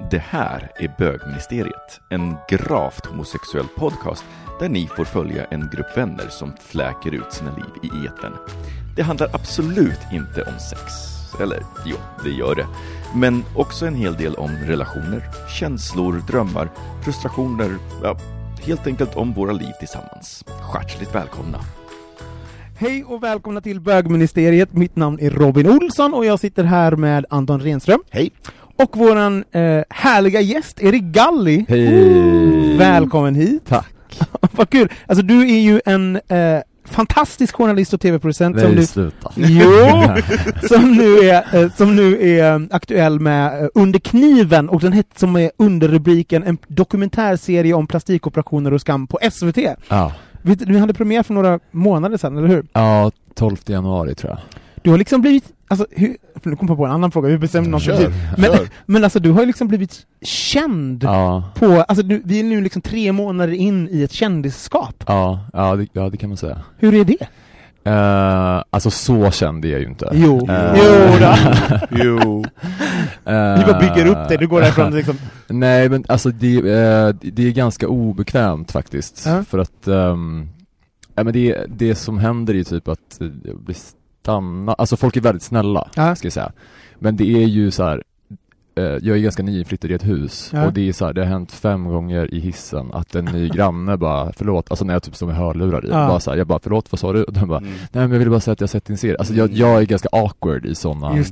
Det här är Bögministeriet, en gravt homosexuell podcast där ni får följa en grupp vänner som fläker ut sina liv i eten. Det handlar absolut inte om sex. Eller jo, det gör det. Men också en hel del om relationer, känslor, drömmar, frustrationer, ja, helt enkelt om våra liv tillsammans. Hjärtligt välkomna! Hej och välkomna till Bögministeriet. Mitt namn är Robin Olsson och jag sitter här med Anton Renström. Hej! Och våran eh, härliga gäst, Erik Galli. Hej! Välkommen hit. Tack! Vad kul! Alltså du är ju en eh, fantastisk journalist och tv-producent som sluta. Jo! som nu är, eh, som nu är eh, aktuell med eh, Under kniven, och den heter som är underrubriken en dokumentärserie om plastikoperationer och skam på SVT. Ja. Du hade premiär för några månader sedan, eller hur? ja, 12 januari tror jag. Du har liksom blivit, alltså, hur, nu kom jag på en annan fråga, hur bestämde någon Kör? Men, kör. men alltså du har ju liksom blivit känd Ja, på, alltså du, vi är nu liksom tre månader in i ett kändisskap. ja, ja, det, ja det kan man säga. Hur är det? Uh, alltså så känd är jag ju inte. Jo, Eh, jo då. Jo! Vi bara bygger upp det, du går därifrån liksom, Nej men alltså det, eh, det är ganska obekvämt faktiskt. Ja. För att, um, ja, men det, det som händer är ju typ att eh, jag blir stanna, alltså folk är väldigt snälla, Ja. ska jag säga. Men det är ju så här. eh, jag är ganska nyinflyttad i ett hus Ja. och det är så här, det har hänt fem gånger i hissen att en ny granne bara, förlåt, alltså när jag typ står med hörlurar i, Ja. bara så här, jag bara, förlåt vad sa du? Och den bara, Mm. nej men jag ville bara säga att jag sett din serie. Alltså jag, jag är ganska awkward i sådana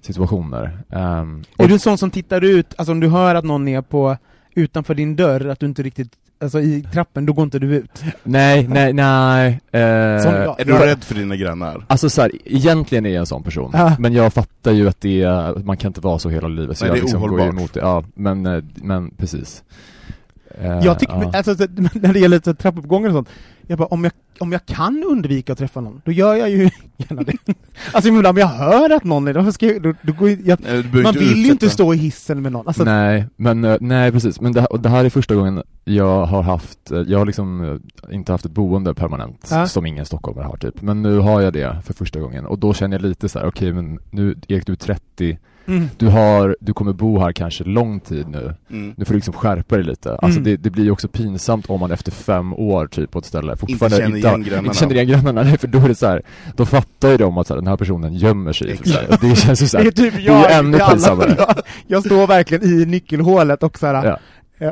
situationer. Um, Är du en sån som tittar ut, alltså om du hör att någon är på, utanför din dörr, att du inte riktigt, alltså i trappen, då går inte du ut? Nej, nej, nej. Eh. Är du rädd för dina grannar? Alltså så här, egentligen är jag en sån person, Ja. men jag fattar ju att det är, man kan inte vara så hela livet, så Nej, jag det är liksom går ohållbart. emot det. Ja, men, eh, men precis. Eh, Jag tycker, ja. alltså så- när det gäller så trappuppgångar och sånt, jag bara, om jag, om jag kan undvika att träffa någon, då gör jag ju gärna det. Alltså men om jag hör att någon är, då ska jag, då, då går jag, jag Nej, du behöver Man vill ju inte stå i hissen med någon. Alltså, nej, men eh, nej precis, men det, det här är första gången jag har haft, eh, jag har liksom inte haft ett boende permanent, Ja. som ingen stockholmare har typ, men nu har jag det för första gången, och då känner jag lite så här: okej men nu, Erik du är 30, mm. du har, du kommer bo här kanske lång tid nu, Mm. nu får du liksom skärpa dig lite. Alltså Mm. det, det blir ju också pinsamt om man efter fem år typ på ett ställe fortfarande känner igen har- grannarna. inte känner igen grannarna, nej, för då är det så här, då fattar ju de att så här, den här personen gömmer sig. Så här, det känns ju så Det här, är typ det är jag, ännu pinsammare. jag, jag står verkligen i nyckelhålet och såhär, Ja.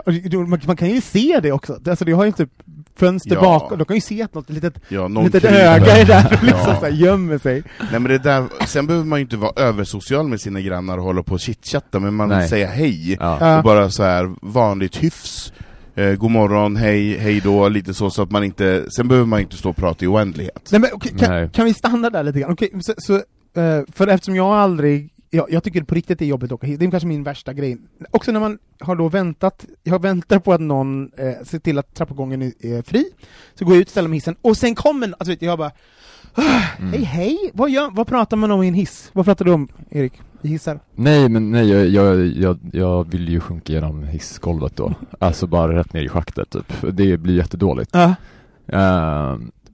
eh, man kan ju se det också, alltså det har ju typ fönster Ja. bakom, de kan ju se att något litet, Ja, litet öga är där och liksom Ja. så här, gömmer sig. Nej men det där, sen behöver man ju inte vara översocial med sina grannar och hålla på och chitchatta, men man Nej. vill säga hej, Ja. Och bara så här vanligt hyfs, eh, god morgon, hej, hej då, lite så, så att man inte, sen behöver man inte stå och prata i oändlighet. Nej men okej, kan, Nej. kan vi stanna där lite grann? Okej, så, så, eh, för eftersom jag aldrig, jag, jag tycker på riktigt det är jobbigt att åka hit, det är kanske min värsta grej. Också när man har då väntat, jag väntar på att någon eh, ser till att trappuppgången är, är fri, så går jag ut, ställer mig i hissen, och sen kommer, alltså vet jag bara "Ah, Mm. Hej hej, vad, gör, vad pratar man om i en hiss? Vad pratar du om, Erik? I hissar? Nej men nej, jag, jag, jag, jag vill ju sjunka genom hissgolvet då. Alltså bara rätt ner i schaktet typ. Det blir jättedåligt. Ja.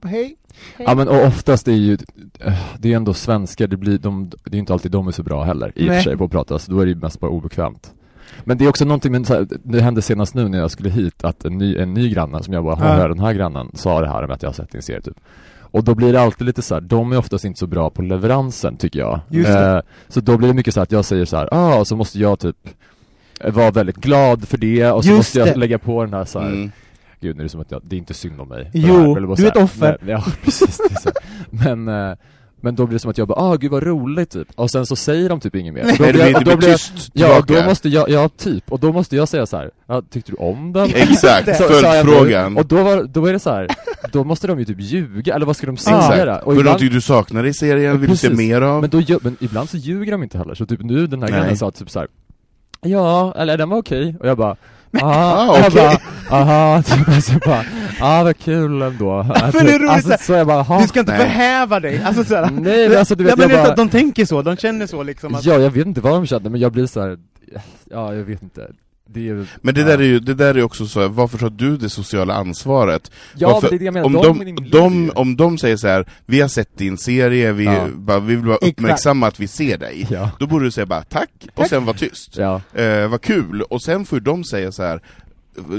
Ehm, Hej? Ja men och oftast är ju, eh, det är ändå svenskar, det blir, de, det är ju inte alltid de är så bra heller i och Nej. för sig på att prata, så då är det ju mest bara obekvämt. Men det är också någonting, här, det hände senast nu när jag skulle hit, att en ny, en ny granne som jag bara, Ja. hör den här grannen, sa det här med att jag har sett din serie typ. Och då blir det alltid lite så här, de är oftast inte så bra på leveransen tycker jag. Just det. Eh, så då blir det mycket så här att jag säger så här, ah, så måste jag typ vara väldigt glad för det och så Just måste jag det. lägga på den här så här. Mm. Gud nu är det som att jag, det är inte synd om mig Jo, här, du är ett offer. Men, ja precis, det är så. Men, eh, men då blir det som att jag bara, ah gud vad roligt typ, och sen så säger de typ inget mer. Och då jag- blir, det då blir jag- Ja, då måste jag, ja typ, och då måste jag säga så här, ja, tyckte du om den? Exakt, jag följdfrågan. Och då, var, då är det så här, då måste de ju typ ljuga, eller vad ska de säga? Exakt. Och ibland- någonting du saknar i serien, vill du se mer av? men, då, men ibland så ljuger de inte heller, så typ nu den här grannen sa typ så här. Ja, eller den var okej, och jag bara ah, Ah, jag okej. bara, aha, så jag bara, ah vad kul ändå. Men det är roligt alltså, så- så jag bara, aha. Du ska inte Nej. förhäva dig, alltså såhär. Nej, men alltså du vet, jag så bara, att de tänker så, de känner så liksom att, ja jag vet inte vad de kände, men jag blir så här. ja jag vet inte. Det är Men det där är ju, det där är också så, varför tar du det sociala ansvaret? Ja Varför- det är det jag menar, om, de, de, de, om de säger så här, vi har sett din serie, vi, Ja. bara, vi vill bara Exakt. uppmärksamma att vi ser dig. Ja, Då borde du säga bara tack, och Tack. sen vara tyst. ja. Eh, vad kul, och sen får de säga så här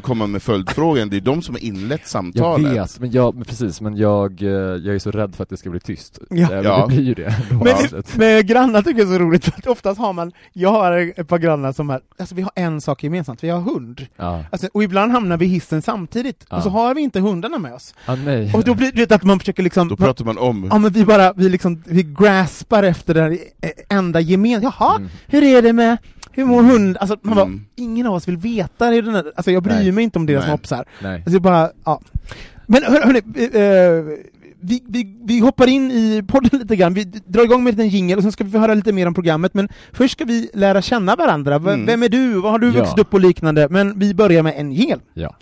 komma med följdfrågan, det är de som har inlett Jag samtalet. vet, men jag, men precis, men jag, eh, jag är så rädd för att det ska bli tyst. Ja. Eh, Men Ja. det blir ju det. Men-. Med grannar tycker jag är så roligt, för att oftast har man, jag har ett par grannar som är, alltså vi har en sak gemensamt, vi har hund. Ja. Alltså, och ibland hamnar vi i hissen samtidigt, Ja. och så har vi inte hundarna med oss. Ah, nej. Och då blir det att man försöker liksom, Då pratar man om, ja men vi bara, vi liksom, vi graspar efter det här enda gemensamma, jaha, Mm. hur är det med, hur mår hund? Alltså man bara, Mm. ingen av oss vill veta hur den är, alltså jag bryr Nej. mig inte om deras Nej. mopsar. Nej. Alltså bara, ja. Men hör, hörni, eh, vi, vi, vi hoppar in i podden lite grann, vi drar igång med en liten jingle och sen ska vi få höra lite mer om programmet, men först ska vi lära känna varandra. V- Mm. Vem är du? Vad har du Ja. vuxit upp och liknande? Men vi börjar med en jingel. Ja.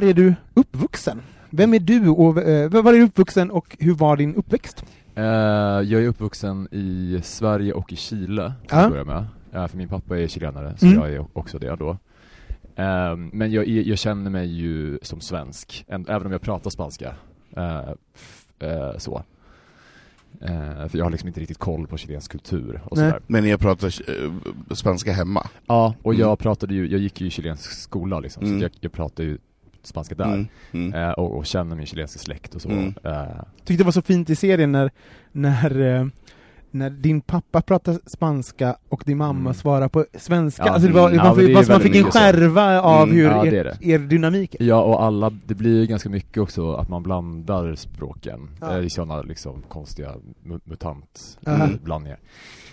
Var är du uppvuxen? Vem är du och eh, var är du uppvuxen och hur var din uppväxt? Eh, jag är uppvuxen i Sverige och i Chile, att börja med. Eh, för min pappa är chilenare, så Mm. jag är också det då. Men jag, jag känner mig ju som svensk, även om jag pratar spanska. Så. Eh, för jag har liksom inte riktigt koll på chilensk kultur och sådär. men jag pratar eh, spanska hemma. Ja, och Mm. jag pratade ju, jag gick ju i chilensk skola liksom, Mm. så jag, jag pratade ju spanska där. Mm. Mm. Eh, och, och känner min chilenska släkt och så. Mm. Eh, Tyckte det var så fint i serien när, när, eh, när din pappa pratar spanska och din mamma Mm. svarar på svenska. Ja, alltså det var, mm. man, Ja, men det man, man fick en skärva av Mm, hur ja, er, det det. er dynamik. Ja, och alla, det blir ju ganska mycket också att man blandar språken Ja. i sådana liksom konstiga mu- mutant Aha. eh, blandningar.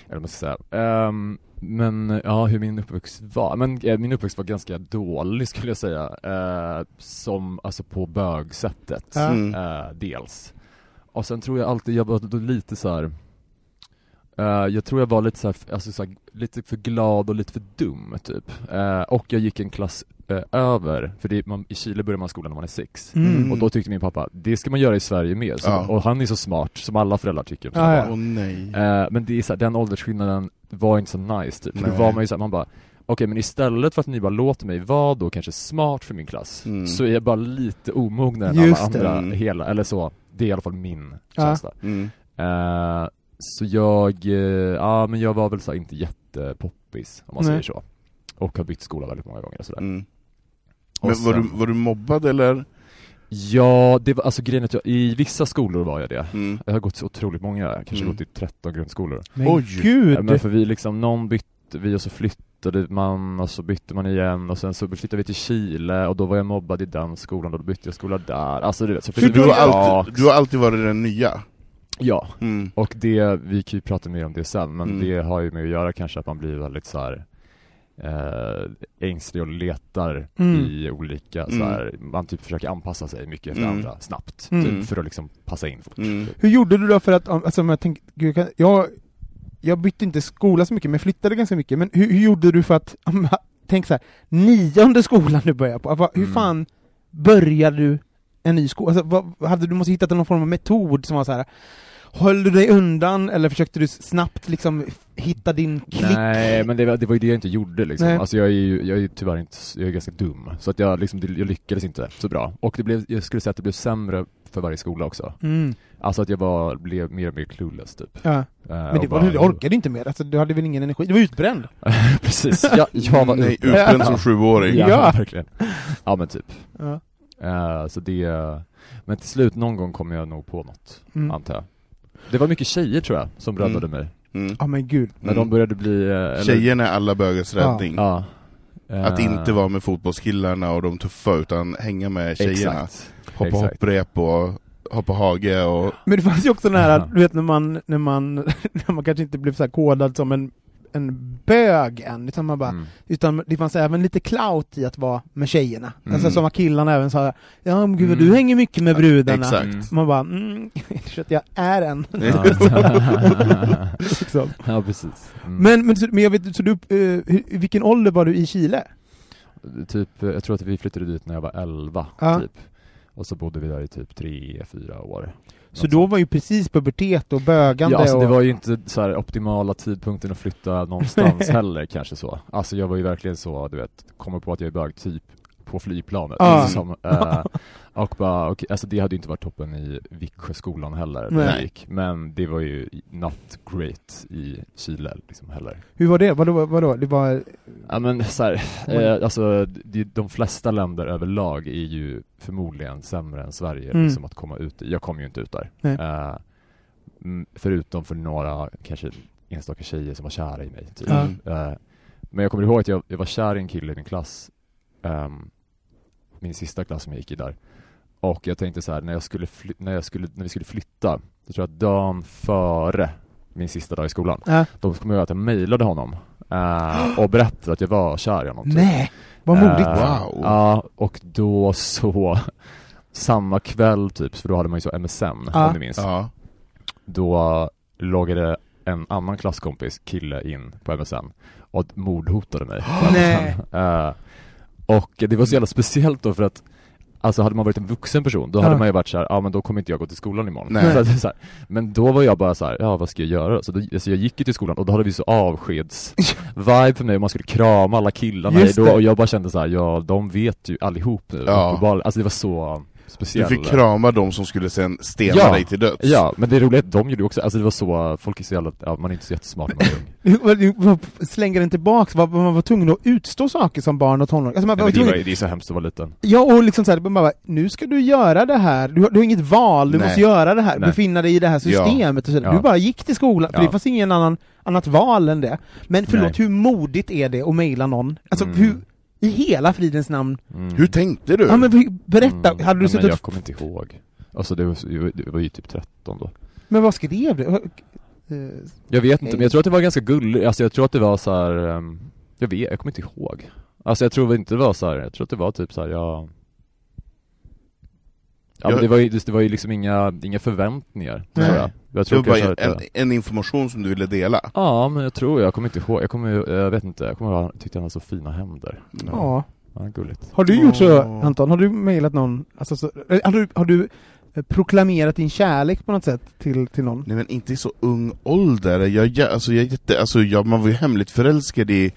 Eller vad man ska säga. Ehm, men ja, hur min uppväxt var? Men eh, min uppväxt var ganska dålig skulle jag säga. Eh, som, alltså på bögsättet. Mm. Eh, dels. Och sen tror jag alltid, jag var lite så här. eh, jag tror jag var lite så här, alltså så här, lite för glad och lite för dum typ. Eh, och jag gick en klass eh, över, för det, man, i Chile börjar man skolan när man är sex. Mm. Och då tyckte min pappa, det ska man göra i Sverige med. Så, Ja. Och han är så smart, som alla föräldrar tycker. sina Ja. Åh nej. Eh, men det är så här, den åldersskillnaden var inte så nice typ. För då var man ju så här, man bara Okej men istället för att ni bara låter mig vara då kanske smart för min klass Mm. Så är jag bara lite omognare än Just alla andra Mm. hela, eller så Det är i alla fall min Ja. känsla Mm. Eh, Så jag, eh, ja men jag var väl så här, inte jättepoppis om man Nej. säger så Och har bytt skola väldigt många gånger och sådär Men var sen- du, var du mobbad eller? Ja, det var, alltså grejen att jag, i vissa skolor var jag det Mm. Jag har gått så otroligt många, kanske Mm. gått i 13 grundskolor Men Oj. gud! Men för vi liksom, någon bytte vi och så flyttade man och så bytte man igen och sen så flyttade vi till Chile och då var jag mobbad i den skolan och då bytte jag skola där. Alltså du vet, så Så du har, alltid, du har alltid varit den nya? Ja, Mm. och det, vi kan ju prata mer om det sen, men Mm. det har ju med att göra kanske att man blir väldigt så här eh, ängslig och letar Mm. i olika så Mm. här, man typ försöker anpassa sig mycket efter Mm. andra snabbt, Mm. typ, för att liksom passa in fort. Mm. Hur gjorde du då för att, alltså jag tänker, gud, jag, jag, bytte inte skola så mycket, men flyttade ganska mycket, men hur, hur gjorde du för att, tänk så här, nionde skolan du börjar på, hur Mm. fan började du en ny skola? Alltså, vad, hade du måste hittat någon form av metod som var så här. Höll du dig undan eller försökte du snabbt liksom hitta din klick? Nej, men det var, det var ju det jag inte gjorde liksom. Nej. Alltså jag är ju, jag är tyvärr inte, jag är ganska dum. Så att jag liksom, jag lyckades inte så bra. Och det blev, jag skulle säga att det blev sämre för varje skola också. Mm. Alltså att jag var, blev mer och mer clueless typ. Ja. Eh, Men det var, bara- du orkade inte mer, alltså, du hade väl ingen energi? Du var utbränd? Precis, jag, jag var Nej, utbränd. som sjuåring. Ja, Ja. verkligen. Ja men typ. Ja. Eh, så det, men till slut någon gång kom jag nog på något, Mm. antar jag. Det var mycket tjejer tror jag, som räddade Mm. mig. Mm. Ja men gud. När Mm. de började bli... eh, Eller, Tjejerna är alla bögars räddning. Ja. Att Eh, inte vara med fotbollskillarna och de tuffa, utan hänga med tjejerna. Exakt. Hoppa Exakt. hopprep och hoppa hage och... Men det fanns ju också den här, du vet när man, när man, när man kanske inte blev så här kodad som en, en bög än, utan man bara, Mm. utan det fanns även lite clout i att vara med tjejerna. Mm. Alltså som att killarna även sa, ja men gud Mm. du hänger mycket med brudarna. Exakt. Mm. Man bara, mm, jag är en. Ja. liksom. ja, precis. Mm. Men, men, men jag vet, så du, i vilken ålder var du i Chile? Typ, eh, jag tror att vi flyttade dit när jag var 11, Ja. typ. Och så bodde vi där i typ 3-4 år. Så Något då var ju precis pubertet och bögande Ja, alltså det och... var ju inte så optimala tidpunkten att flytta någonstans heller kanske så. Alltså jag var ju verkligen så, du vet, kommer på att jag är bög typ på flygplanet. Ah. Som, eh, och bara, okej, alltså det hade inte varit toppen i Viksjöskolan heller, Nej. gick. Men det var ju not great i Chile liksom heller. Hur var det? Vadå, vadå? Det var... Ja men så här, eh, alltså de, de flesta länder överlag är ju förmodligen sämre än Sverige Mm. liksom att komma ut. Jag kom ju inte ut där. Eh, mm, förutom för några, kanske enstaka tjejer som var kära i mig. Typ. Eh, men jag kommer ihåg att jag, jag var kär i en kille i min klass, ehm, min sista klass som jag gick i där. Och jag tänkte så här, när jag skulle, fly- när jag skulle, när vi skulle flytta, jag tror att dagen före min sista dag i skolan, Ja. då kommer jag att jag mejlade honom eh, och berättade att jag var kär i honom. typ. Nej! Vad modigt! Eh, Wow. Ja, och då så, samma kväll typ, för då hade man ju så MSN Ja. om du minns. Ja. Då loggade en annan klasskompis, kille, in på MSN och mordhotade mig. Nej. Eh, och det var så jävla speciellt då för att Alltså hade man varit en vuxen person, då Ja. hade man ju varit såhär, ja men då kommer inte jag gå till skolan imorgon. Nej. Så att så här, men då var jag bara så här, ja vad ska jag göra? Så då, alltså jag gick ju till skolan och då hade vi så avskeds-vibe för mig och man skulle krama alla killarna då och jag bara kände så här, ja de vet ju allihop nu. Ja. Alltså det var så Du speciellt. fick krama de som skulle sen stena Ja. dig till döds. Ja, men det roliga är att de gjorde också, alltså det var så, folk är så jävla, ja, man är inte så jättesmart när man är ung. Du- du- du Slänger den tillbaks, var, man var tvungen att utstå saker som barn och tonåring. Alltså man Nej, var det, tvungen, var, det är så hemskt att vara liten. ja, och liksom såhär, man bara, nu ska du göra det här, du har, du har inget val, du Nej. måste göra det här, Nej. befinna dig i det här systemet och så. Ja. Du bara gick till skolan, för Ja. det fanns ingen annan, annat val än det. Men förlåt, Nej. hur modigt är det att mejla någon? Alltså Mm. hur, i hela fridens namn? Mm. Hur tänkte du? Ja men berätta, Mm. hade du Ja, suttit... jag kommer inte ihåg. Alltså det var, det var ju typ 13 då. Men vad skrev du? Eh, Jag vet inte, men jag tror att det var ganska gulligt, alltså jag tror att det var så här. ehm, jag vet, jag kommer inte ihåg. Alltså jag tror inte det var så här. jag tror att det var typ så här, ja Ja men det var ju, det var ju liksom inga, inga förväntningar, Nej. tror jag. Jag Det tror var bara en, en, information som du ville dela. Ja men jag tror, jag kommer inte ihåg, jag kommer jag vet inte, jag kommer ihåg, jag tyckte han hade så fina händer. ja. Ja, gulligt. Har du gjort så. Anton? Har du mejlat någon, alltså, så, eh, har, du, har du proklamerat din kärlek på något sätt till, till någon? Nej men inte i så ung ålder, jag, jag, alltså, jag, jätte, alltså, jag, man var ju hemligt förälskad i,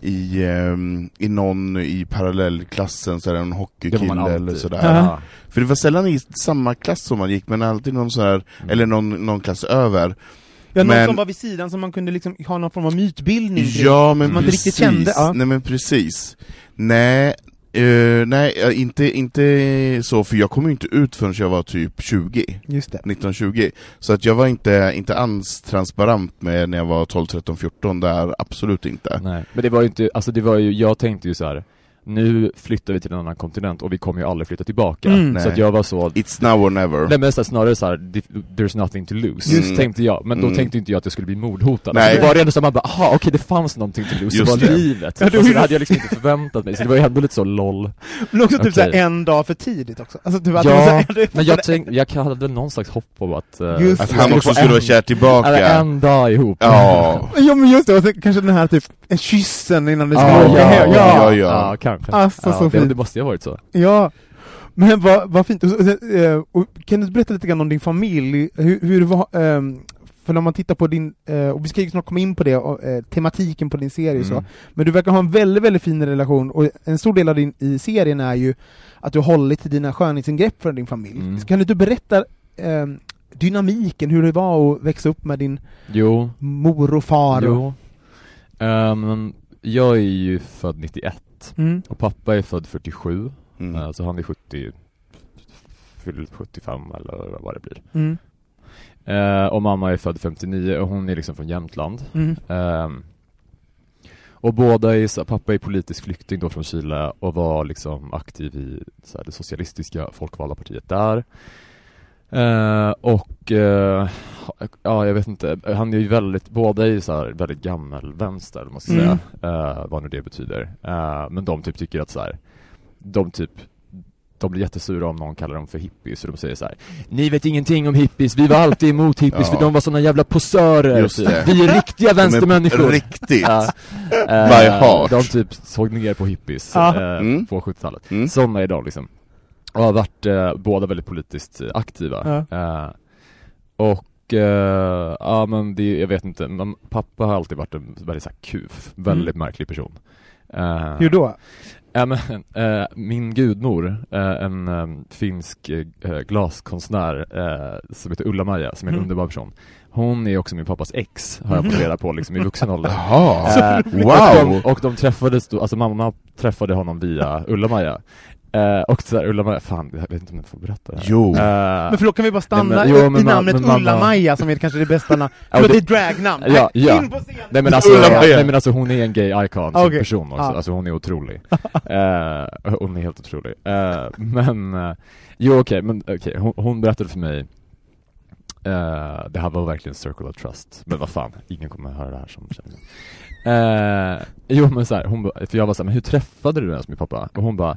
i, ehm, i någon i parallellklassen, sådär, en hockeykille eller sådär. Ja. För det var sällan i samma klass som man gick, men alltid någon sån här, Mm. eller någon, någon klass över. Ja, någon Men- som var vid sidan som man kunde liksom ha någon form av mytbildning kring. Ja men Som man inte precis, riktigt kände, ja. nej men precis. Nej, eh, nej eh, inte, inte så, för jag kom ju inte ut förrän jag var typ 20. Just det. 1920. Så att jag var inte, inte alls transparent med när jag var 12, 13, 14 där, absolut inte. Nej, men det var ju inte, alltså det var ju, jag tänkte ju så här. Nu flyttar vi till en annan kontinent och vi kommer ju aldrig flytta tillbaka. Mm. Så att jag var så, It's now or never. Nej men så snarare så här, "Di- there's nothing to lose, det. tänkte jag. Men då Mm. tänkte inte jag att jag skulle bli mordhotad. Nej. Alltså, det var ändå så man bara, aha okej det fanns någonting to lose, Just det var det. livet. Ja, det var och så ju- det hade jag liksom inte förväntat mig, så det var ju ändå lite så LOL. Men också typ Okej. såhär en dag för tidigt också. Alltså, typ det var Ja, så här- men jag tänkte, jag hade väl någon slags hopp om att... Just Att det. han också skulle vara kär tillbaka. Eller en dag ihop. Ja. Ja men just det, och kanske den här typ, en kyssen innan du ska Ja, åka ja, hem. ja, Ja, ja. ja, kanske. Alltså, ja, så det, fint. det måste ju ha varit så. ja. Men vad, vad fint. Och, kan du berätta lite grann om din familj? Hur, hur det var, ehm, för när man tittar på din, eh, och vi ska ju snart komma in på det, eh, tematiken på din serie och så, Mm. men du verkar ha en väldigt, väldigt fin relation, och en stor del av din i serien är ju att du har hållit till dina skönhetsingrepp för din familj. Mm. Kan du inte berätta ehm, dynamiken, hur det var att växa upp med din Jo, mor och far? Och, jo. Ehm, jag är ju född 91 mm. och pappa är född 47, Mm. eh, så han är 70, fyllt 75 eller vad det blir. Mm. Eh, och mamma är född 59 och hon är liksom från Jämtland. Mm. Ehm, och båda är, så- pappa är politisk flykting då från Chile och var liksom aktiv i så här, det socialistiska folkvalda partiet där. Eh, och eh, ja, jag vet inte, han är ju väldigt, båda är ju så här väldigt gammal vänster, eller vad man ska Mm. säga, eh, vad nu det betyder. Eh, men de typ tycker att så här, de typ de blir jättesura om någon kallar dem för hippies och de säger så här: Ni vet ingenting om hippies, vi var alltid emot hippies Ja. för de var såna jävla posörer. Vi är riktiga är vänstermänniskor Riktigt! Ja. By heart. De typ såg ner på hippies eh, Mm. på 70-talet. Mm. Sådana är de liksom. Och har varit eh, båda väldigt politiskt eh, aktiva. Eh, och eh, ja men det, jag vet inte, men pappa har alltid varit en väldigt så här kuf, väldigt märklig person. Eh, Hur då? Ja, men, eh, min gudmor, en finsk glaskonstnär som heter Ulla-Maja, som är en Mm. underbar person. Hon är också min pappas ex, har jag fått reda på liksom i vuxen ålder. Jaha! Wow! Och de, och de träffades då, alltså mamma träffade honom via Ulla-Maja. Eh, och sådär, Ulla-Maja, fan jag vet inte om jag får berätta det här. Jo. Eh, Men förlåt, kan vi bara stanna nej, men- jo, men i namnet Ulla-Maja som är kanske det bästa namnet? Förlåt, det- är dragnamn! Ja, ja. In på scen! Nej men alltså, nej, men alltså hon är en gay icon som Okej. person också, Ja. alltså hon är otrolig. eh, hon är helt otrolig. Eh, men, eh, jo okej, men okej, hon, hon berättade för mig eh, det här var verkligen circle of trust, men vad fan, ingen kommer att höra det här som känner mig. Eh, jo men så här, hon för jag var såhär, men hur träffade du ens min pappa? Och hon bara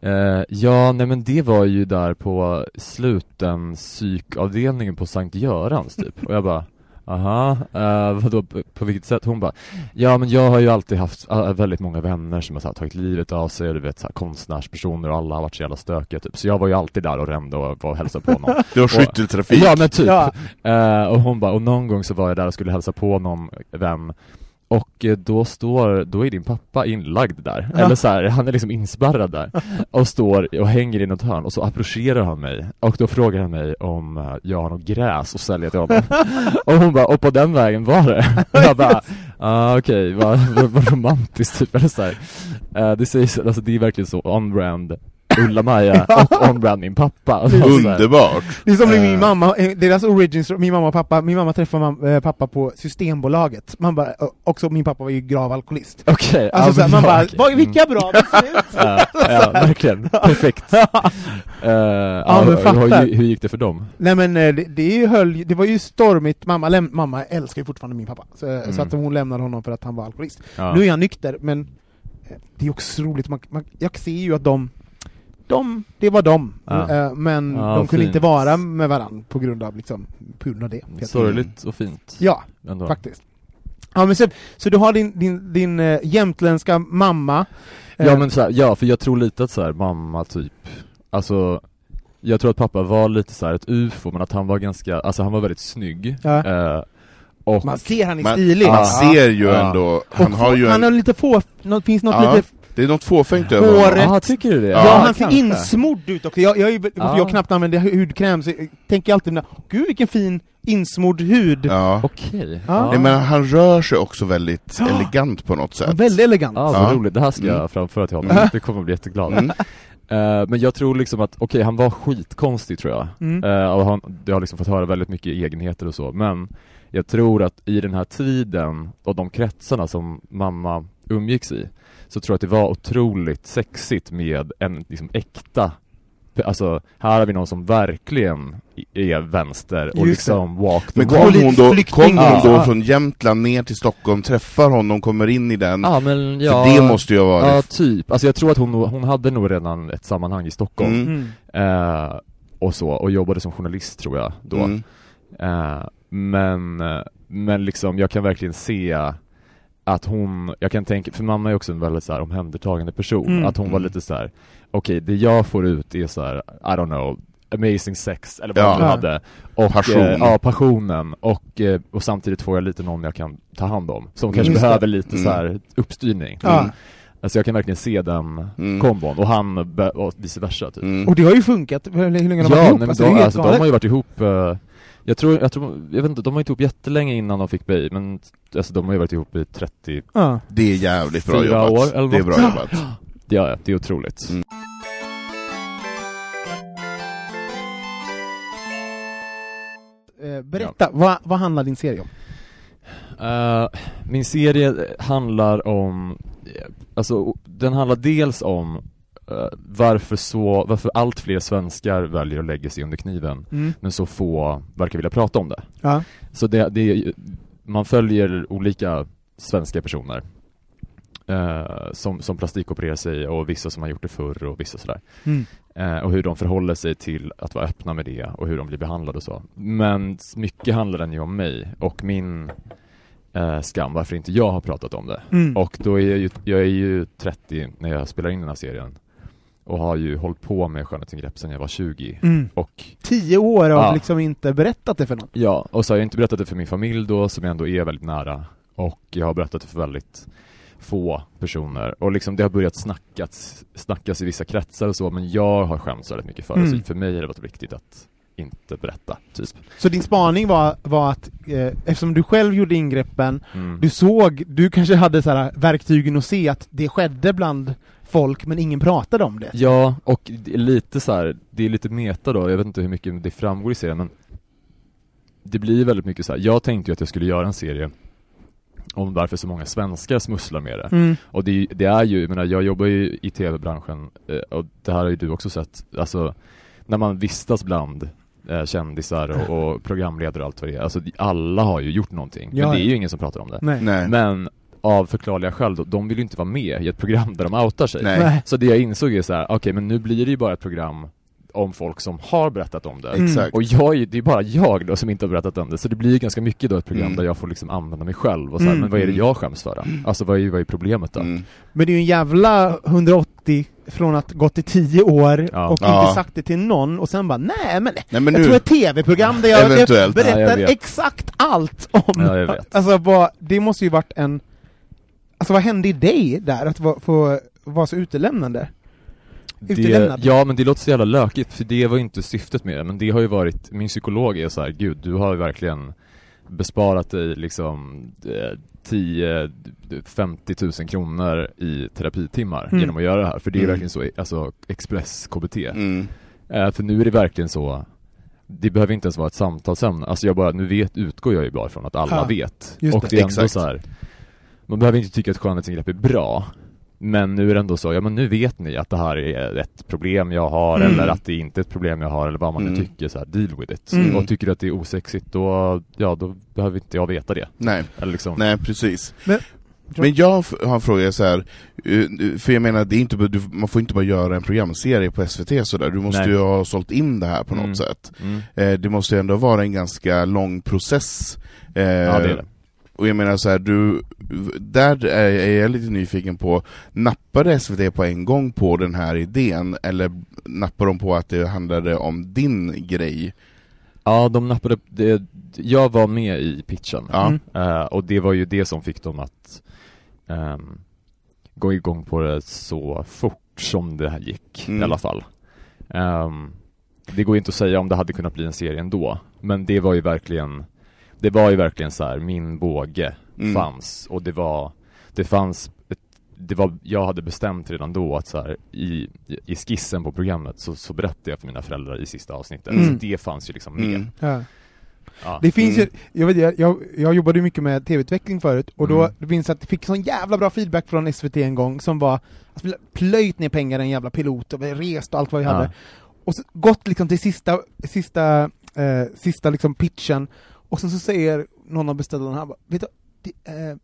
Eh, ja, nej men det var ju där på sluten psykavdelningen på Sankt Görans typ. Och jag bara, aha, eh, vadå, på, på vilket sätt? Hon bara, ja men jag har ju alltid haft äh, väldigt många vänner som har så här, tagit livet av sig, du vet så här, konstnärspersoner och alla har varit så jävla stökiga typ. Så jag var ju alltid där och rände och var och hälsade på någon. Det var skytteltrafik. Ja men typ. Ja. Eh, och hon bara, och någon gång så var jag där och skulle hälsa på någon vän och eh, då står, då är din pappa inlagd där, eller så här, han är liksom inspärrad där. Och står och hänger i något hörn och så approcherar han mig. Och då frågar han mig om eh, jag har något gräs att sälja till honom. Och hon bara, och på den vägen var det? Och jag bara, ah, okej, vad, vad, vad romantiskt. Typ eller så här. Eh, det sägs, alltså det är verkligen så on-brand Ulla-Maja och on-brand min pappa Och så här, Underbart! Det är som Eh. min mamma, eh, deras origins, min mamma och pappa, min mamma träffade mam, eh, pappa på Systembolaget. Man bara, och också min pappa var ju grav alkoholist. Okej, Alltså ja, såhär, man bara, bra, "Vad- okej. vilka bra beslut! Ja, ja, verkligen. Perfekt. Uh, ja, men hur, fattar. hur, hur gick det för dem? Nej men eh, det, det, höll, det var ju stormigt, mamma, läm, mamma älskar ju fortfarande min pappa, så, Mm. så att hon lämnade honom för att han var alkoholist. Ja. Nu är han nykter, men eh, det är också roligt, man, man, jag ser ju att de, de, det var de, Ja. eh, men Ja, de kunde fint. inte vara med varandra på grund av, liksom, på grund av det. Sorgligt och fint. Ja, Ändå. faktiskt. Ja men så, så du har din, din, din äh, jämtländska mamma Ja eh, men så här, ja för jag tror lite att så här, mamma typ, alltså jag tror att pappa var lite så här ett ufo men att han var ganska, alltså han var väldigt snygg. Ja. Och Man ser han är Man, stilig. man Ja. ser ju Ja. ändå, han Och har ju han har en, lite få, något, finns något Ja. lite det är något fåfängt över Håret. honom. Ja, tycker du det? Ja, Ja, han ser insmord ut också. Jag, jag, är ju- Ja. jag knappt använder hudkräm, så jag tänker alltid gud vilken fin insmord hud. Ja. Okej. Ja. Nej, men han rör sig också väldigt Ja. elegant på något Ja, sätt. väldigt elegant. Ja, vad Ja. roligt. Det här ska jag Mm. framföra till honom. Mm. Det kommer att bli jätteglad. Mm. Eh, men jag tror liksom att, okej han var skitkonstig tror jag. Mm. Eh, och han, jag har liksom fått höra väldigt mycket egenheter och så, men jag tror att i den här tiden och de kretsarna som mamma umgicks i, så tror jag att det var otroligt sexigt med en liksom äkta Alltså, här har vi någon som verkligen är vänster och liksom walk the Men kom hon då, kom hon då Ja. från Jämtland ner till Stockholm, träffar honom, kommer in i den? Ja men ja, För det måste ju ha ja varit... typ, alltså jag tror att hon, hon hade nog redan ett sammanhang i Stockholm Mm. Mm. eh, och så, och jobbade som journalist tror jag då Mm. Eh, men, eh, men liksom, jag kan verkligen se att hon, jag kan tänka, för mamma är också en väldigt så här omhändertagande person, Mm. att hon var Mm. lite så här: okej det jag får ut är så här, I don't know, amazing sex eller vad Ja. hon Ja. hade. Och, Passion. Eh, ja, passionen. Och, eh, och samtidigt får jag lite någon jag kan ta hand om, som kanske Just det. behöver lite Mm. så här uppstyrning. Ja. Alltså jag kan verkligen se den Mm. kombon, och han och vice versa typ. Mm. Och det har ju funkat, hur länge har de varit Ja, ihop? men Alltså, det alltså, de har ju varit ihop eh, jag tror, jag tror, jag vet inte, de var inte ihop jättelänge innan de fick Bay, men alltså de har ju varit ihop i 30, Ja. Det är jävligt bra jobbat. år eller det är bra Ja. jobbat. ja, ja, det är otroligt. Mm. Eh, berätta, vad, vad handlar din serie om? Eh, min serie handlar om, alltså den handlar dels om varför så, varför allt fler svenskar väljer att lägga sig under kniven, Mm. men så få verkar vilja prata om det. Ja. Så det, det man följer olika svenska personer eh, som, som plastikopererar sig och vissa som har gjort det förr och vissa sådär. Mm. Eh, och hur de förhåller sig till att vara öppna med det och hur de blir behandlade och så. Men mycket handlar den ju om mig och min eh, skam, varför inte jag har pratat om det. Mm. Och då är jag ju, jag är ju 30 när jag spelar in den här serien och har ju hållit på med skönhetsingrepp sedan jag var 20 Mm. och Tio år av Ja. liksom inte berättat det för någon. Ja, och så har jag inte berättat det för min familj då, som jag ändå är väldigt nära. Och jag har berättat det för väldigt få personer. Och liksom det har börjat snackas, snackas i vissa kretsar och så, men jag har skämts väldigt mycket för det. Mm. Så för mig har det varit viktigt att inte berätta, typ. Så din spaning var, var att, eh, eftersom du själv gjorde ingreppen, Mm. du såg, du kanske hade så här verktygen att se att det skedde bland folk, men ingen pratade om det. Ja, och lite så här, det är lite meta då, jag vet inte hur mycket det framgår i serien, men det blir väldigt mycket så här. jag tänkte ju att jag skulle göra en serie om varför så många svenskar smusslar med det. Mm. Och det, det är ju, jag menar, jag jobbar ju i tv-branschen eh, och det här har ju du också sett, alltså när man vistas bland eh, kändisar och, och programledare och allt vad det är, alltså alla har ju gjort någonting, Ja, men det är ja. ju ingen som pratar om det. Nej. Nej. Men av förklarliga skäl då, de vill ju inte vara med i ett program där de outar sig. Nej. Så det jag insåg är så här: okej men nu blir det ju bara ett program om folk som har berättat om det. Mm. Och jag, är ju- det är bara jag då som inte har berättat om det, så det blir ju ganska mycket då ett program Mm. där jag får liksom använda mig själv och så här, Mm. men vad är det Mm. jag skäms för då? Alltså vad är, vad är problemet då? Mm. Men det är ju en jävla 180 från att gått i 10 år Ja. och Ja. inte sagt det till någon, och sen bara nej men, Nej men jag nu, tror ett tv-program där jag Eventuellt. berättar Ja, jag exakt allt om... Ja, jag vet. Alltså vad, det måste ju varit en... Alltså vad hände i dig där, att få vara så utelämnande? Det, ja men det låter så jävla lökigt, för det var ju inte syftet med det, men det har ju varit, min psykolog är så här, gud du har ju verkligen besparat dig liksom eh, 10-50 000 kronor i terapitimmar Mm. genom att göra det här, för det är Mm. verkligen så, alltså express-KBT. mm. Eh, för nu är det verkligen så det behöver inte ens vara ett samtalsämne, alltså jag bara, nu vet, utgår jag ju bara från att alla Ja, vet. just och det. det är ändå Exakt. så här. Man behöver inte tycka att skönhetsingrepp är bra, men nu är det ändå så, ja men nu vet ni att det här är ett problem jag har, Mm. eller att det inte är ett problem jag har, eller vad man nu Mm. tycker, så här, deal with it. Mm. Och tycker du att det är osexigt, då, ja då behöver inte jag veta det. Nej, Eller liksom, nej precis. Men- Men jag har en fråga så här. eh, för jag menar, det är inte, du, man får inte bara göra en programserie på SVT sådär, du måste Nej. ju ha sålt in det här på något Mm. sätt. mm. Eh, det måste ju ändå vara en ganska lång process. Eh, ja det är det. Och jag menar så här, du, där är jag lite nyfiken på, nappade SVT på en gång på den här idén, eller nappade de på att det handlade om din grej? Ja, de nappade, det, jag var med i pitchen. Ja. Mm. Eh, och det var ju det som fick dem att ehm, gå igång på det så fort som det här gick Mm. i alla fall. Ehm, det går ju inte att säga om det hade kunnat bli en serie ändå, men det var ju verkligen det var ju verkligen så här, min båge Mm. fanns och det var det fanns ett, det var, jag hade bestämt redan då att så här, i, i skissen på programmet så, så berättade jag för mina föräldrar i sista avsnittet, Mm. så det fanns ju liksom med. Mm. Ja. Ja. Det finns Mm. ju, jag, vet, jag, jag, jag jobbade ju mycket med tv-utveckling förut, och då Mm. det finns att jag fick sån jävla bra feedback från SVT en gång, som var att vi plöjt ner pengar i en jävla pilot, och vi rest och allt vad vi Ja. hade. Och så gått liksom till sista, sista, eh, sista liksom pitchen, och sen så säger någon av beställarna, han bara, vet du, det, eh,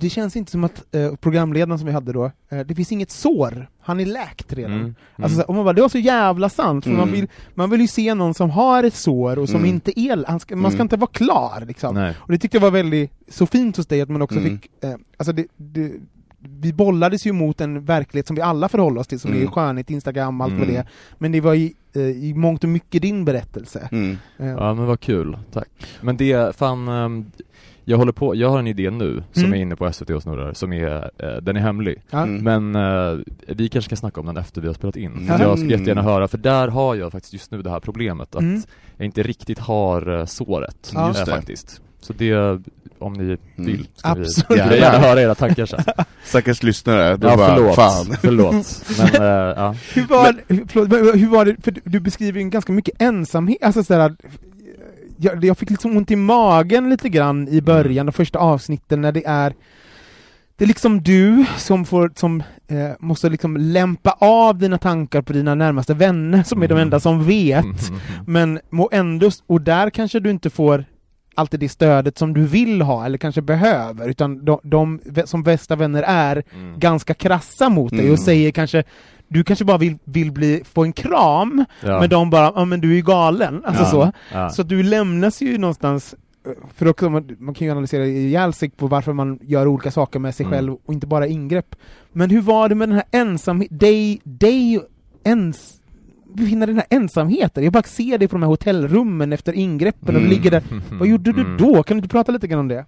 det känns inte som att eh, programledaren som vi hade då, eh, det finns inget sår, han är läkt redan. Mm. Alltså, så här, och man bara, det var så jävla sant, för man, Mm. vill, man vill ju se någon som har ett sår och som Mm. inte är, ska, man ska Mm. inte vara klar liksom. Nej. Och det tyckte jag var väldigt, så fint hos dig att man också Mm. fick, eh, alltså det, det, vi bollades ju mot en verklighet som vi alla förhåller oss till, som Mm. är skönhet, Instagram, allt vad Mm. det är. Men det var i, i mångt och mycket din berättelse. Mm. Eh, Ja men vad kul, tack. Men det, fan, ehm, jag håller på, jag har en idé nu som Mm. är inne på SVT och snurrar, som är, eh, den är hemlig. Mm. Men eh, vi kanske ska snacka om den efter vi har spelat in. Mm. jag skulle jättegärna höra, för där har jag faktiskt just nu det här problemet att Mm. jag inte riktigt har eh, såret, Ja. Just eh, det. faktiskt. Så det, om ni vill, ska Absolut. vi jag gärna höra era tankar sen. Stackars lyssnare, du ja bara, förlåt, fan. förlåt. Men eh, ja. Hur var, förlåt, men hur var det, för du, beskriver ju ganska mycket ensamhet, alltså sådär, jag, jag fick liksom ont i magen lite grann i början, de första avsnitten när det är det är liksom du som får, som eh, måste liksom lämpa av dina tankar på dina närmaste vänner som är de Mm. enda som vet. Mm. Men må ändå, och där kanske du inte får alltid det stödet som du vill ha eller kanske behöver, utan de, de som bästa vänner är Mm. ganska krassa mot dig Mm. och säger kanske du kanske bara vill, vill bli, få en kram, Ja. men de bara ja men du är ju galen, alltså Ja. så. Ja. Så du lämnas ju någonstans, eh, för också, man, man kan ju analysera ihjäl sig på varför man gör olika saker med sig Mm. själv och inte bara ingrepp. Men hur var det med den här ensamheten, dig, dig ens, befinna den här ensamheten? Jag bara ser dig på de här hotellrummen efter ingreppen och Mm. du ligger där. Vad gjorde du Mm. då? Kan du inte prata lite grann om det?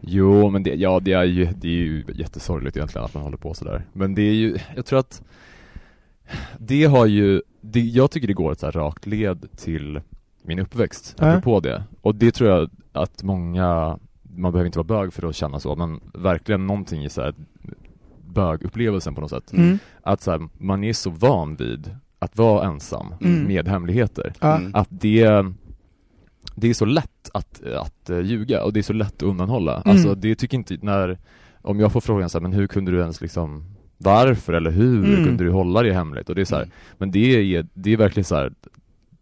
Jo, men det, ja, det är ju, det är ju jättesorgligt egentligen att man håller på sådär. Men det är ju, jag tror att det har ju, det, jag tycker det går ett så här rakt led till min uppväxt, Ja. apropå det. Och det tror jag att många, man behöver inte vara bög för att känna så, men verkligen någonting i så här bögupplevelsen på något sätt. Mm. Att så här, man är så van vid att vara ensam Mm. med hemligheter. Ja. Mm. Att det, det är så lätt att, att eh, ljuga och det är så lätt att undanhålla. Mm. Alltså det tycker inte, när, om jag får frågan så här, men hur kunde du ens liksom, varför eller hur Mm. kunde du hålla det hemligt? Och det är så här, Mm. men det är, det är verkligen så här,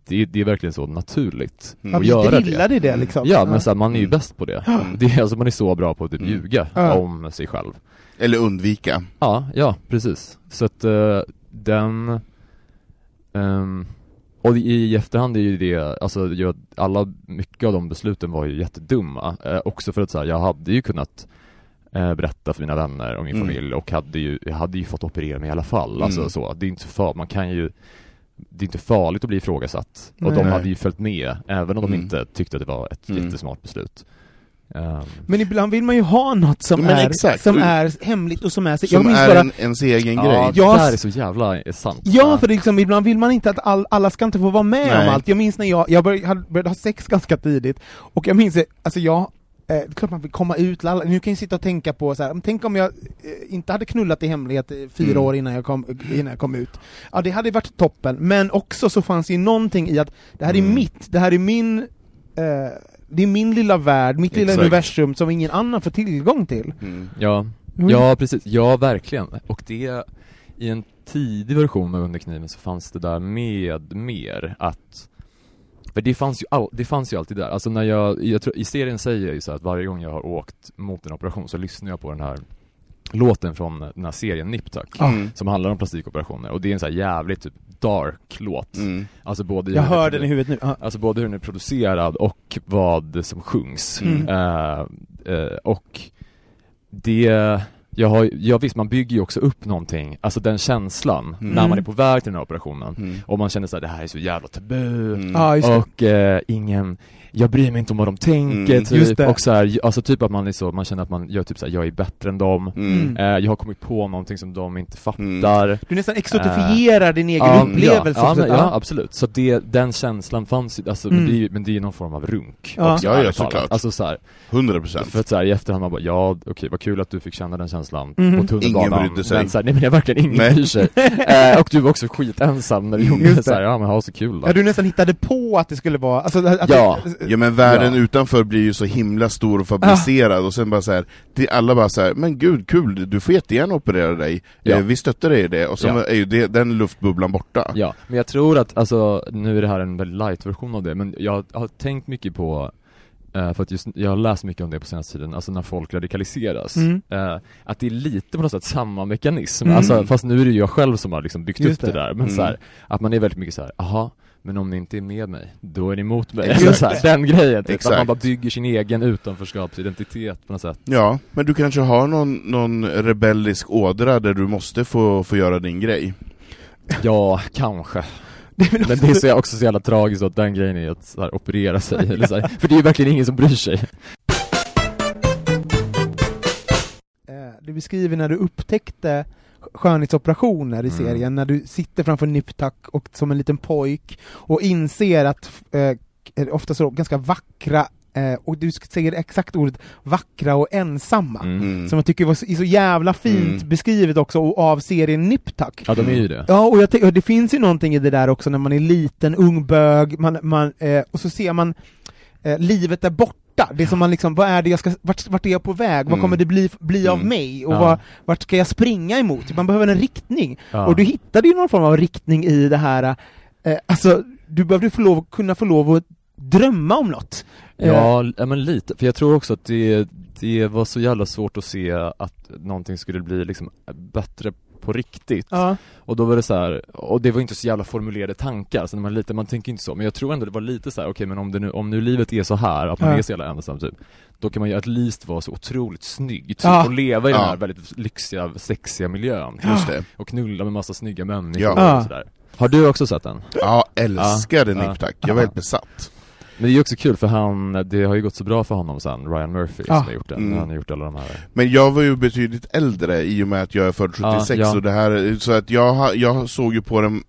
det är, det är verkligen så naturligt Mm. Ja, att vi göra det. det liksom. Ja, men så här, man är ju Mm. bäst på det. Mm. det är, alltså, man är så bra på att typ Mm. ljuga Ja. om sig själv. Eller undvika. Ja, ja precis. Så att eh, den ehm, och i, efterhand är ju det, alltså alla, mycket av de besluten var ju jättedumma. Eh, också för att så här, jag hade ju kunnat eh, berätta för mina vänner och min Mm. familj och hade ju, jag hade ju fått operera mig i alla fall. Alltså Mm. så, det är inte för, man kan ju det är inte farligt att bli ifrågasatt. Och de Nej. hade ju följt med, även om de Mm. inte tyckte att det var ett Mm. jättesmart beslut. Ehm, Men ibland vill man ju ha något som, Men är, exakt. som är hemligt och som är... Som jag är bara, en, ens egen ja, grej. det Jag- där är så jävla sant. Ja, för det är liksom, ibland vill man inte att all, alla ska inte få vara med Nej. om allt. Jag minns när jag, jag började, började ha sex ganska tidigt, och jag minns, alltså jag, eh, det är klart man vill komma ut, lalla. nu kan jag sitta och tänka på så här, tänk om jag eh, inte hade knullat i hemlighet i fyra Mm. år innan jag, kom, innan jag kom ut. Ja, det hade varit toppen, men också så fanns ju någonting i att det här är Mm. mitt, det här är min, eh, det är min lilla värld, mitt lilla Exakt. universum som ingen annan får tillgång till. Mm. Ja, ja precis, ja verkligen. Och det, i en tidig version av Under kniven så fanns det där med mer att för det fanns ju, all, det fanns ju alltid där, alltså när jag, jag tror, i serien säger jag ju så här att varje gång jag har åkt mot en operation så lyssnar jag på den här låten från den här serien Nip Tuck, Mm. som handlar om plastikoperationer och det är en så här jävligt typ dark låt. Mm. Alltså både Jag hör det- den i huvudet nu. Ja. Alltså både hur den är producerad och vad som sjungs. Mm. Eh, eh, och det, jag har, ja visst man bygger ju också upp någonting, alltså den känslan Mm. när man är på väg till den här operationen Mm. och man känner såhär, det här är så jävla tabu Mm. Och eh, ingen, jag bryr mig inte om vad de tänker Mm, typ, och så här, alltså typ att man är så, man känner att man gör typ såhär, jag är bättre än dem, Mm. eh, jag har kommit på någonting som de inte fattar Du nästan exotifierar din egen upplevelse. Ja, ja, också. men, ja absolut. Så det, den känslan fanns ju, alltså, Mm. men, det är, ju- men det är ju någon form av runk Ja. också, Ja, ja, såklart. Alltså så här, 100 procent. för att så här, i efterhand man bara, ja okej vad kul att du fick känna den känslan Mhm. på tunnelbanan Ingen brydde sig. Men så här, nej men är verkligen ingen Nej. bryr sig eh, Och du var också skitensam när du gjorde det, så här, det. ja men ha så kul då Ja, du nästan hittade på att det skulle vara... Alltså, att Ja. Ja men världen Ja. utanför blir ju så himla stor och fabricerad, och sen bara så här, det, alla bara så här, men gud kul, du får jättegärna operera dig, Ja. eh, vi stöttar dig i det, och sen Ja. är ju det, den luftbubblan borta. Ja, men jag tror att, alltså, nu är det här en väldigt light version av det, men jag har tänkt mycket på eh, för att just, jag har läst mycket om det på senaste tiden, alltså när folk radikaliseras, Mm. eh, att det är lite på något sätt samma mekanism, Mm. alltså, fast nu är det ju jag själv som har liksom byggt Just upp det, det. där, men Mm. så här, att man är väldigt mycket så här, aha, men om ni inte är med mig, då är ni emot mig. Exakt. Den grejen, typ, att Exakt. man bara bygger sin egen utanförskapsidentitet på något sätt. Ja, men du kanske har någon, någon rebellisk ådra där du måste få, få göra din grej. Ja, kanske. Men det är så, också så jävla tragiskt att den grejen är att så här, operera sig, eller så här, för det är ju verkligen ingen som bryr sig. Eh, Du beskriver när du upptäckte skönhetsoperationer i Mm. serien, när du sitter framför Niptak och som en liten pojk och inser att eh, ofta så ganska vackra, eh, och du säger exakt ordet vackra och ensamma, Mm. Mm. som jag tycker var så, så jävla fint Mm. beskrivet också och av serien Niptak. Ja, de är ju det. Ja, och, jag och det finns ju någonting i det där också när man är liten, ung bög, man, man, eh, och så ser man eh, livet där borta, det är som man liksom, vad är det jag ska, vart, vart är jag på väg, vad Mm. kommer det bli, bli av Mm. mig, och Ja. vad, vart ska jag springa emot? Man behöver en riktning, Ja. och du hittade ju någon form av riktning i det här, eh, alltså, du behövde få lov, kunna få lov att drömma om något. Eh, Ja, ja, men lite, för jag tror också att det, det var så jävla svårt att se att någonting skulle bli liksom bättre på riktigt. ja. Och då var det så här, och det var inte så jävla formulerade tankar, så när man är liten, man tänker inte så, men jag tror ändå det var lite så här: okej men om, det nu, om nu livet är så här, att man Ja. är så jävla ensam typ, då kan man ju at least vara så otroligt snygg, typ, Ja. och leva i den här väldigt lyxiga, sexiga miljön, Just det. och knulla med massa snygga människor Ja. och sådär. Har du också sett den? Ja, älskade Ja. Nip Tuck. Jag var helt besatt. Men det är ju också kul för han, det har ju gått så bra för honom sen, Ryan Murphy Ja. som har gjort den, Mm. han har gjort alla de här Men jag var ju betydligt äldre i och med att jag är född 76, Ja, ja. Och det här, så att jag, jag såg ju på den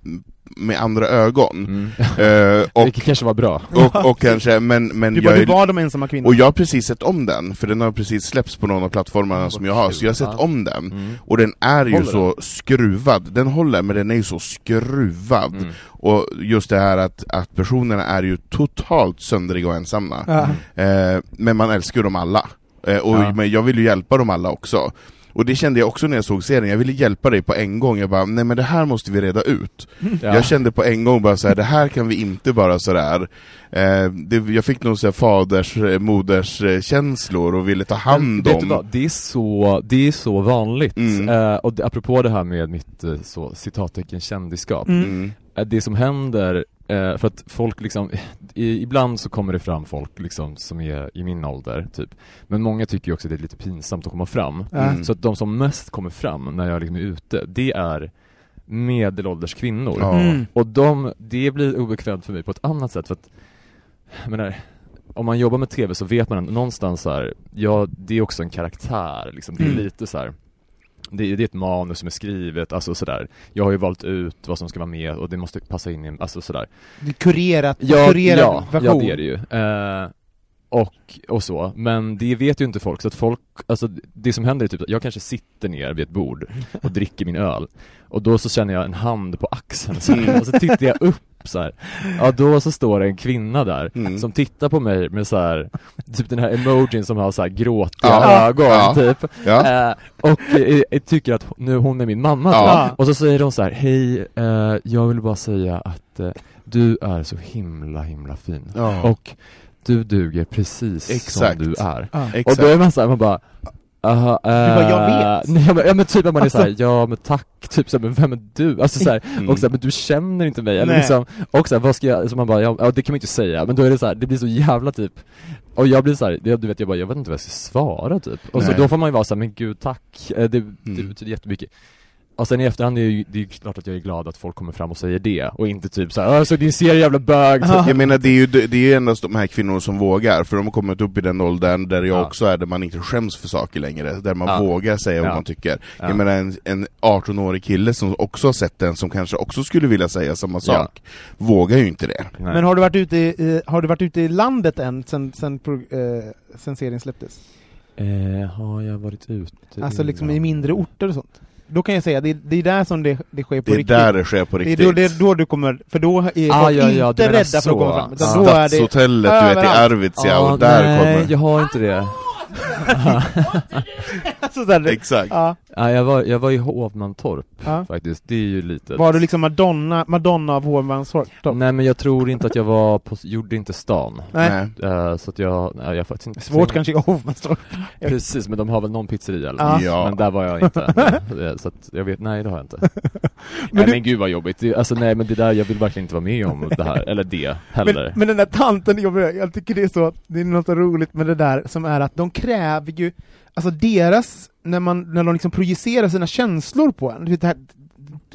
med andra ögon. mm. Eh, och, Vilket kanske var bra. och, och kanske, men, men Du, bara, jag är var de ensamma kvinnorna. Och jag har precis sett om den, för den har precis släppts på någon av plattformarna som jag har, så jag har sett om den. Mm. Och den är ju Håller så skruvad, den håller men den är ju så skruvad. Mm. Och just det här att, att personerna är ju totalt söndriga och ensamma. Eh, men man älskar ju dem alla. Eh, och, Ja. Men jag vill ju hjälpa dem alla också. Och det kände jag också när jag såg serien, jag ville hjälpa dig på en gång, jag bara nej men det här måste vi reda ut. Ja. Jag kände på en gång bara så här, det här kan vi inte bara sådär, eh, det, jag fick nog så här faders, eh, moders eh, känslor och ville ta Men hand vet du om. vad, det är så, det är så vanligt. Mm. Eh, och apropå det här med mitt eh, så, citattecken kändisskap. Mm. Mm. Det som händer, eh, för att folk liksom, i, ibland så kommer det fram folk liksom som är i min ålder, typ. Men många tycker ju också att det är lite pinsamt att komma fram. Mm. Så att de som mest kommer fram när jag liksom är ute, det är medelålders kvinnor. Mm. Och de, det blir obekvämt för mig på ett annat sätt för att, jag menar, om man jobbar med TV så vet man någonstans så här, ja det är också en karaktär liksom, det är Mm. lite så här. Det, det är ett manus som är skrivet, alltså sådär. Jag har ju valt ut vad som ska vara med och det måste passa in i, alltså sådär. Det Kurerat, Ja, kurerad ja, ja version. det är det ju. Eh, och, och så, men det vet ju inte folk, så att folk, alltså det som händer är typ jag kanske sitter ner vid ett bord och dricker min öl och då så känner jag en hand på axeln så här, och så tittar jag upp så här. ja då så står det en kvinna där Mm. som tittar på mig med så här, typ den här emojin som har så här gråtiga Ja. ögon Ja. typ Ja. Eh, och eh, tycker att nu hon är min mamma Ja. typ. Och så säger hon så här: hej, eh, jag vill bara säga att eh, du är så himla himla fin Ja. och du duger precis Exakt. som du är. Ja. Och då är man såhär, man bara Aha, eh, bara, "Jag vet." Nej, ja, men, ja men typ att man är Alltså- såhär, ja men tack, typ såhär, men vem är du? Alltså såhär, Mm. och såhär, men du känner inte mig, eller liksom, och såhär, vad ska jag, så man bara, ja, ja det kan man inte säga, men då är det såhär, det blir så jävla typ Och jag blir såhär, du vet jag bara, jag vet inte vad jag ska svara typ Och så Nej. då får man ju vara såhär, men gud tack, Eh, det, det Mm. betyder jättemycket och sen i efterhand är det ju, det är ju klart att jag är glad att folk kommer fram och säger det, och inte typ såhär 'Alltså din serie jävla bög'. Ja. Jag menar det är ju det är ju endast de här kvinnorna som vågar, för de har kommit upp i den åldern där jag Ja. också är, där man inte skäms för saker längre, där man Ja. vågar säga vad Ja. man tycker. Ja. Jag menar en, en 18-årig kille som också har sett den, som kanske också skulle vilja säga samma sak, vågar ju inte det. Nej. Men har du varit ute i, i, har du varit ute i landet än sen, sen, pro, eh, sen serien släpptes? eh, har jag varit ute Alltså liksom i mindre orter och sånt? Då kan jag säga, det, är- det är där som det, det sker på Det är riktigt. där det sker på det är riktigt. då, det är då du kommer, för då är folk Ah, ja, ja, du inte rädda så. för att komma fram, utan Ah. då är det... Stadshotellet, du vet i. Arvidsjaur, Ja, och där nej, kommer... jag har inte det Alltså, Exakt. ja. Ja, jag var, jag var i Hovmantorp Ja. faktiskt, det är ju lite Var du liksom Madonna, Madonna av Hovmanstorp? Nej men jag tror inte att jag var på, gjorde inte stan Nej. Eh, Så att jag, nej, jag har faktiskt inte Svårt kanske i Hovmanstorp. Precis, men de har väl någon pizzeria eller Ja. Ja. Men där var jag inte Så att jag vet, nej det har jag inte Nej du- men gud vad jobbigt, det, alltså nej men det där, jag vill verkligen inte vara med om det här, eller det heller Men, men den där tanten, jag, jag tycker det är så, det är något roligt med det där som är att de kräver ju, alltså deras, när, man, när de liksom projicerar sina känslor på en, du vet det här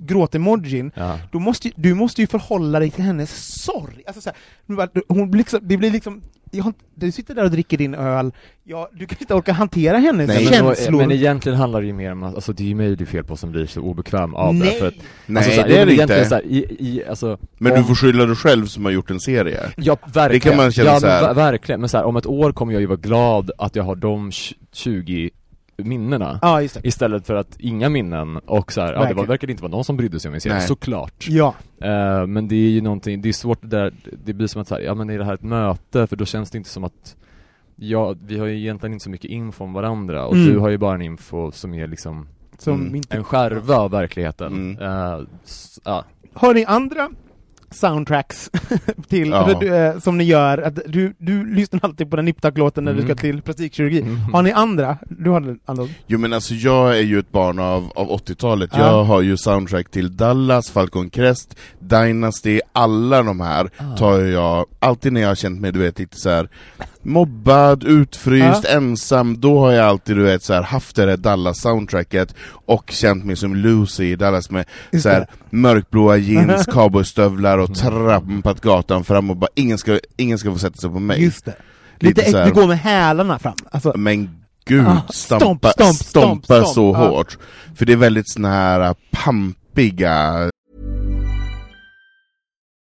gråtemojin, Ja. då måste, du måste ju förhålla dig till hennes sorg. Alltså så här, hon liksom, det blir liksom, jag du sitter där och dricker din öl, ja, du kan inte orka hantera hennes Nej. Men, då, känslor. men egentligen handlar det ju mer om att, alltså det är ju mig det är fel på som blir så obekväm av det Nej. för att, Nej, alltså, så här, det är men det inte. Så här, i, i, alltså, Men om- du får skylla dig själv som har gjort en serie. Ja, verkligen. Det kan man känna ja, så här. Men, ver- verkligen, men så här, om ett år kommer jag ju vara glad att jag har de tj- 20 minnena Ja, just det. Istället för att inga minnen och så här, ja, det var, verkar inte vara någon som brydde sig om min serie, såklart Ja. Eh, Men det är ju någonting, det är svårt det där, det blir som att så här, ja men är det här ett möte? För då känns det inte som att Ja, vi har ju egentligen inte så mycket info om varandra och Mm. du har ju bara en info som är liksom Som Mm. inte... en skärva av verkligheten Mm. Eh, s- ja. Har ni andra soundtracks till, Ja. du, eh, som ni gör? Att du, du lyssnar alltid på den Niptak-låten när du Mm. ska till plastikkirurgi. Mm. Har ni andra? Du har andra? Jo men alltså jag är ju ett barn av, av 80-talet, Ja. jag har ju soundtrack till Dallas, Falcon Crest, Dynasty, alla de här Ah. tar jag, alltid när jag har känt mig du vet lite så här mobbad, utfryst, ensam, då har jag alltid du vet så här, haft det där Dallas-soundtracket och känt mig som Lucy i Dallas med Just så här, mörkblåa jeans, cowboystövlar och trampat gatan fram och bara ingen ska, ingen ska få sätta sig på mig. Just det. Lite Lite, så här- det går med hälarna fram. Alltså, Men gud, Ah, stampa, stomp, stomp, stomp, stompa stomp. så Ja. hårt. För det är väldigt såna här äh, pampiga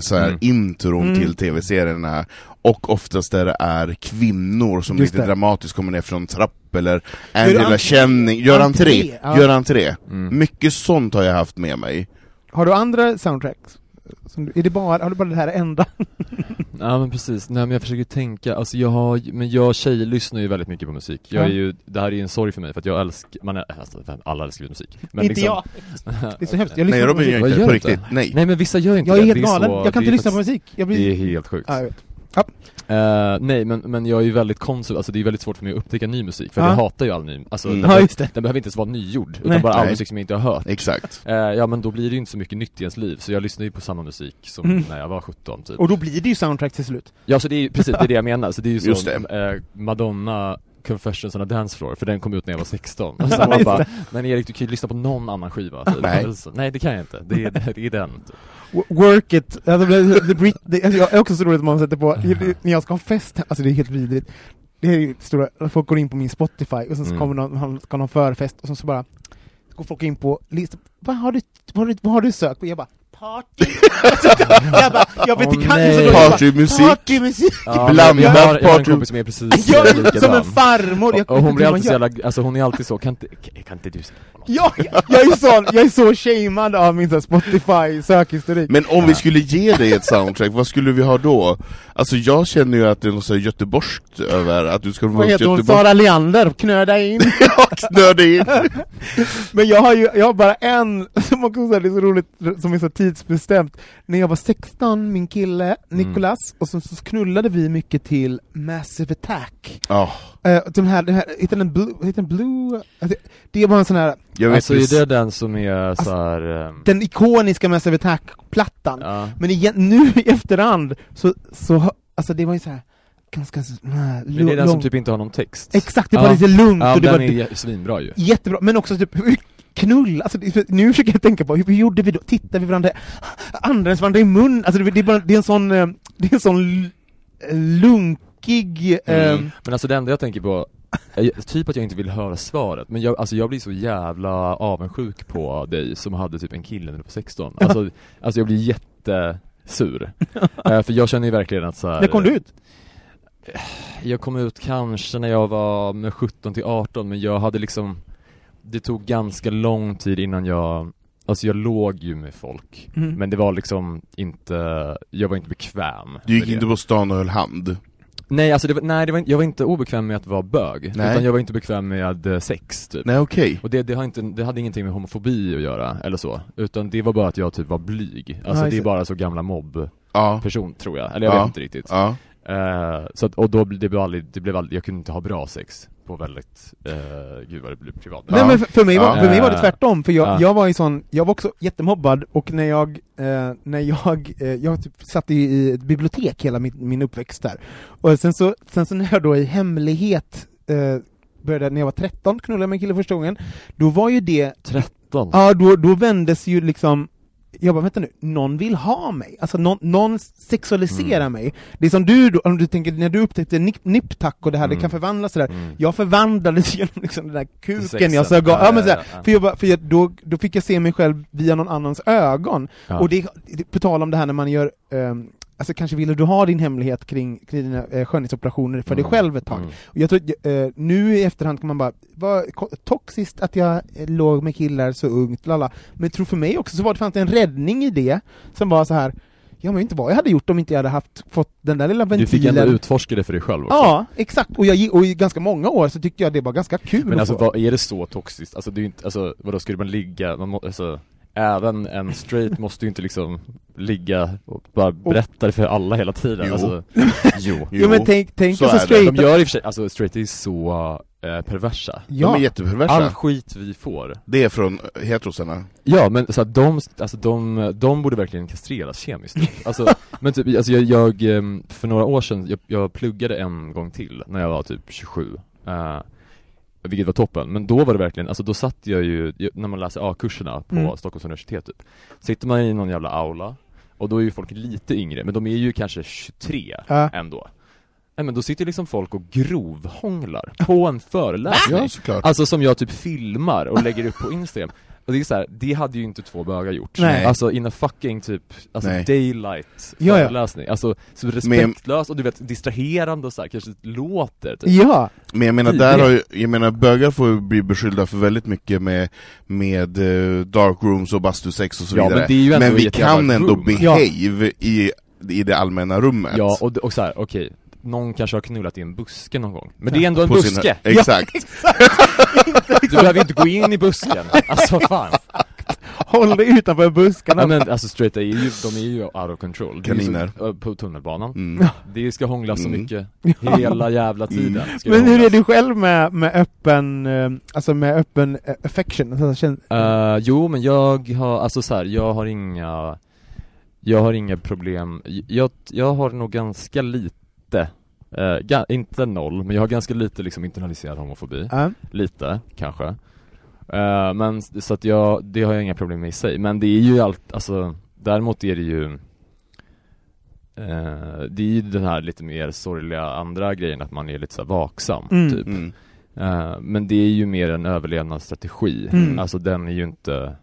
så här Mm. intron Mm. till tv-serierna, och oftast där det är kvinnor som Just lite det. dramatiskt kommer ner från en trapp, eller Gör Angela Känning, gör entré, entré, ja. gör entré. Mm. Mycket sånt har jag haft med mig. Har du andra soundtracks? Som du, är det bara, har du bara det här enda? Ja men precis, nej men jag försöker tänka, alltså jag har, men jag tjejer lyssnar ju väldigt mycket på musik Jag är Ja. ju, det här är ju en sorg för mig för att jag älskar, man är, alltså, alla älskar ju musik men inte liksom, jag! Det är så hemskt, jag lyssnar Nej på Robin musik. gör Vad inte gör på du riktigt, inte? nej. Nej men vissa gör inte Jag är det, helt det är galen, så, jag kan inte lyssna på musik. Jag Det är blir... helt sjukt Ja, jag vet. Eh, Nej men, men jag är ju väldigt konsum, alltså det är väldigt svårt för mig att upptäcka ny musik för Ja. jag hatar ju all ny, alltså Mm. den, Ja, just det. den behöver inte ens vara nygjord, utan Nej. bara all Nej. musik som jag inte har hört Exakt. Eh, Ja men då blir det ju inte så mycket nytt i ens liv, så jag lyssnar ju på samma musik som Mm. när jag var 17 typ Och då blir det ju soundtrack till slut. Ja så det är ju precis, det är det jag menar, så det är ju så, det. eh, Madonna Confessions on a Dance Floor, för den kom ut när jag var 16 så man Just bara. Men Erik du kan ju lyssna på någon annan skiva typ. Nej. Alltså, Nej det kan jag inte, det är, det är den typ. Work it, alltså, the, the Brit, det, alltså, jag är också så roligt att man sätter på, när jag ska ha fest, alltså det är helt vidrigt. Det är stora, folk går in på min Spotify och sen så Mm. kommer någon, han ska ha någon förfest och sen så bara går folk in på listan, vad har du, vad har du, vad har du sökt på? Jag bara, party. jag bara, jag vet inte, kan nej. så Partymusik. Partymusik! Ja, Blandat jag, har, jag har en kompis som är precis Jag är som likadan. en farmor! Jag Och, och hon blir alltid så jävla, alltså hon är alltid så, kan inte, kan inte du Ja, jag, jag är så, jag är så shamed av min så Spotify sökhistorik. Men om vi skulle ge dig ett soundtrack, vad skulle vi ha då? Alltså jag känner ju att det är något så göteborgskt över, att du ska vara vad heter hon? Göteborg... Sara Leander, knöda in. Ja, knöda in! Men jag har ju, jag har bara en, som också är så roligt, som är så tidsbestämt. När jag var 16, min kille, Nicolas, och så, så knullade vi mycket till Massive Attack. Ja, Uh, den här, den här, heter den Blue? Heter den Blue? Alltså, det var en sån här, jag vet Alltså är det den som är så här, ehm, den ikoniska Massive Attack-plattan. ja. Men igen, nu i efterhand, så, så, alltså det var ju så här ganska äh, Men det är den lång- som typ inte har någon text? Exakt, det var Ja. lite lugnt Ja, och det den var är svinbra ju jättebra, men också typ knull, alltså nu försöker jag tänka på hur, hur gjorde vi då? Tittade vi varandra, andades varandra i mun, alltså det, det, är bara, det är en sån, eh, det är en sån l- lunkig, eh, Mm. Men alltså det enda jag tänker på, är typ att jag inte vill höra svaret, men jag, alltså jag blir så jävla avundsjuk på dig som hade typ en kille när du var 16 Alltså, alltså jag blir jättesur Eh, För jag känner ju verkligen att så här, när kom du ut? Jag kom ut kanske när jag var med 17 till 18 men jag hade liksom Det tog ganska lång tid innan jag Alltså jag låg ju med folk Mm. Men det var liksom inte, jag var inte bekväm Du gick inte på stan och höll hand? Nej alltså det var, nej det var jag var inte obekväm med att vara bög Nej. Utan jag var inte bekväm med eh, sex typ Nej okej. Och det, det, har inte, det hade ingenting med homofobi att göra eller så Utan det var bara att jag typ var blyg Alltså Ja, det är bara så gamla mobbperson Ja. tror jag, eller jag Ja. vet inte riktigt Ja. Eh, så att, och då blev det blev aldrig, det blev aldrig, jag kunde inte ha bra sex på väldigt, uh, gud vad det blev privat Nej men för, för, mig var, Ja. för mig var det Eh, tvärtom, för jag, ja. jag var i sån, jag var också jättemobbad, och när jag, eh, när jag, eh, jag typ satt i, i ett bibliotek hela min, min uppväxt där, och sen så, sen så när jag då i hemlighet eh, började, när jag var 13, knullade med en kille första gången, då var ju det 13? Ja, då, då vändes ju liksom jag bara, vänta nu, någon vill ha mig, alltså någon, någon sexualiserar Mm. mig. Det är som du, då, om du tänker, när du upptäckte nip, nipptack och det här, det Mm. kan förvandlas sådär, Mm. jag förvandlades genom liksom den där kuken Sexen. jag av. Ja, Ja, men ja, såhär, ja. för, jag bara, för jag, då, då fick jag se mig själv via någon annans ögon. Och det, det, på tal om det här när man gör, ehm, alltså kanske ville du ha din hemlighet kring, kring dina eh, skönhetsoperationer för dig Mm. själv ett tag. Mm. Och jag tror, eh, nu i efterhand kan man bara, ko- toxiskt att jag eh, låg med killar så ungt, lalla. Men jag tror för mig också så var det fanns det en räddning i det, som var så här. jag vet inte vad jag hade gjort om inte jag hade haft, fått den där lilla Du ventilen. fick ändå utforska det för dig själv också Ja, exakt. Och, jag, och i ganska många år så tyckte jag det var ganska kul Men alltså vad, är det så toxiskt? Alltså det är inte, alltså vadå, skulle man ligga, man må, alltså Även en straight måste ju inte liksom ligga och bara berätta det för alla hela tiden Jo. alltså, Jo Jo men tänk, tänk så alltså är det. straight De gör i och för sig, alltså straight är så eh, perversa De är jätteperversa. All skit vi får Det är från heterosarna. Ja men så att de, alltså de, de borde verkligen kastreras kemiskt. Alltså, men typ, alltså jag, jag, ehm, för några år sedan, jag, jag pluggade en gång till när jag var typ 27 uh, Vilket var toppen, men då var det verkligen, alltså då satt jag ju, när man läser A-kurserna på Mm. Stockholms universitet typ Sitter man i någon jävla aula, och då är ju folk lite yngre, men de är ju kanske 23 Ja. ändå Nej men då sitter liksom folk och grovhånglar på en föreläsning Ja, såklart. Alltså som jag typ filmar och lägger upp på Instagram Och det är så här, det hade ju inte två bögar gjort Nej. Alltså in a fucking typ, alltså Nej. daylight Ja, ja. föreläsning Alltså så respektlöst och du vet distraherande och så här, kanske låter typ ja, Men jag menar, där har ju, jag menar bögar får ju bli beskyllda för väldigt mycket med, med eh, dark rooms och bastusex och så Ja, vidare. men det är ju ändå men i vi kan ändå behave i, i det allmänna rummet. Ja, och, och så här, okej Någon kanske har knullat i en buske någon gång Men det är ändå en På sin- buske! Exakt. Du behöver inte gå in i busken, alltså fan håll dig utanför buskarna. ja, men alltså straighta är ju, de är ju out of control så- Kaniner. ö, På tunnelbanan Mm. Det ska hånglas så Mm. mycket, hela jävla tiden ska det Men hur är du själv med, med öppen, eh, alltså med öppen eh, affection? Alltså, känn, Eh, jo men jag har, alltså så här, jag har inga Jag har inga problem, jag, jag har nog ganska lite eh, ga, inte noll, men jag har ganska lite liksom internaliserad homofobi, ja. lite kanske Eh, Men så att jag, det har jag inga problem med i sig, men det är ju allt, alltså Däremot är det ju eh, Det är ju den här lite mer sorgliga andra grejen att man är lite så vaksam, Mm. typ Mm. Eh, Men det är ju mer en överlevnadsstrategi, Mm. alltså den är ju inte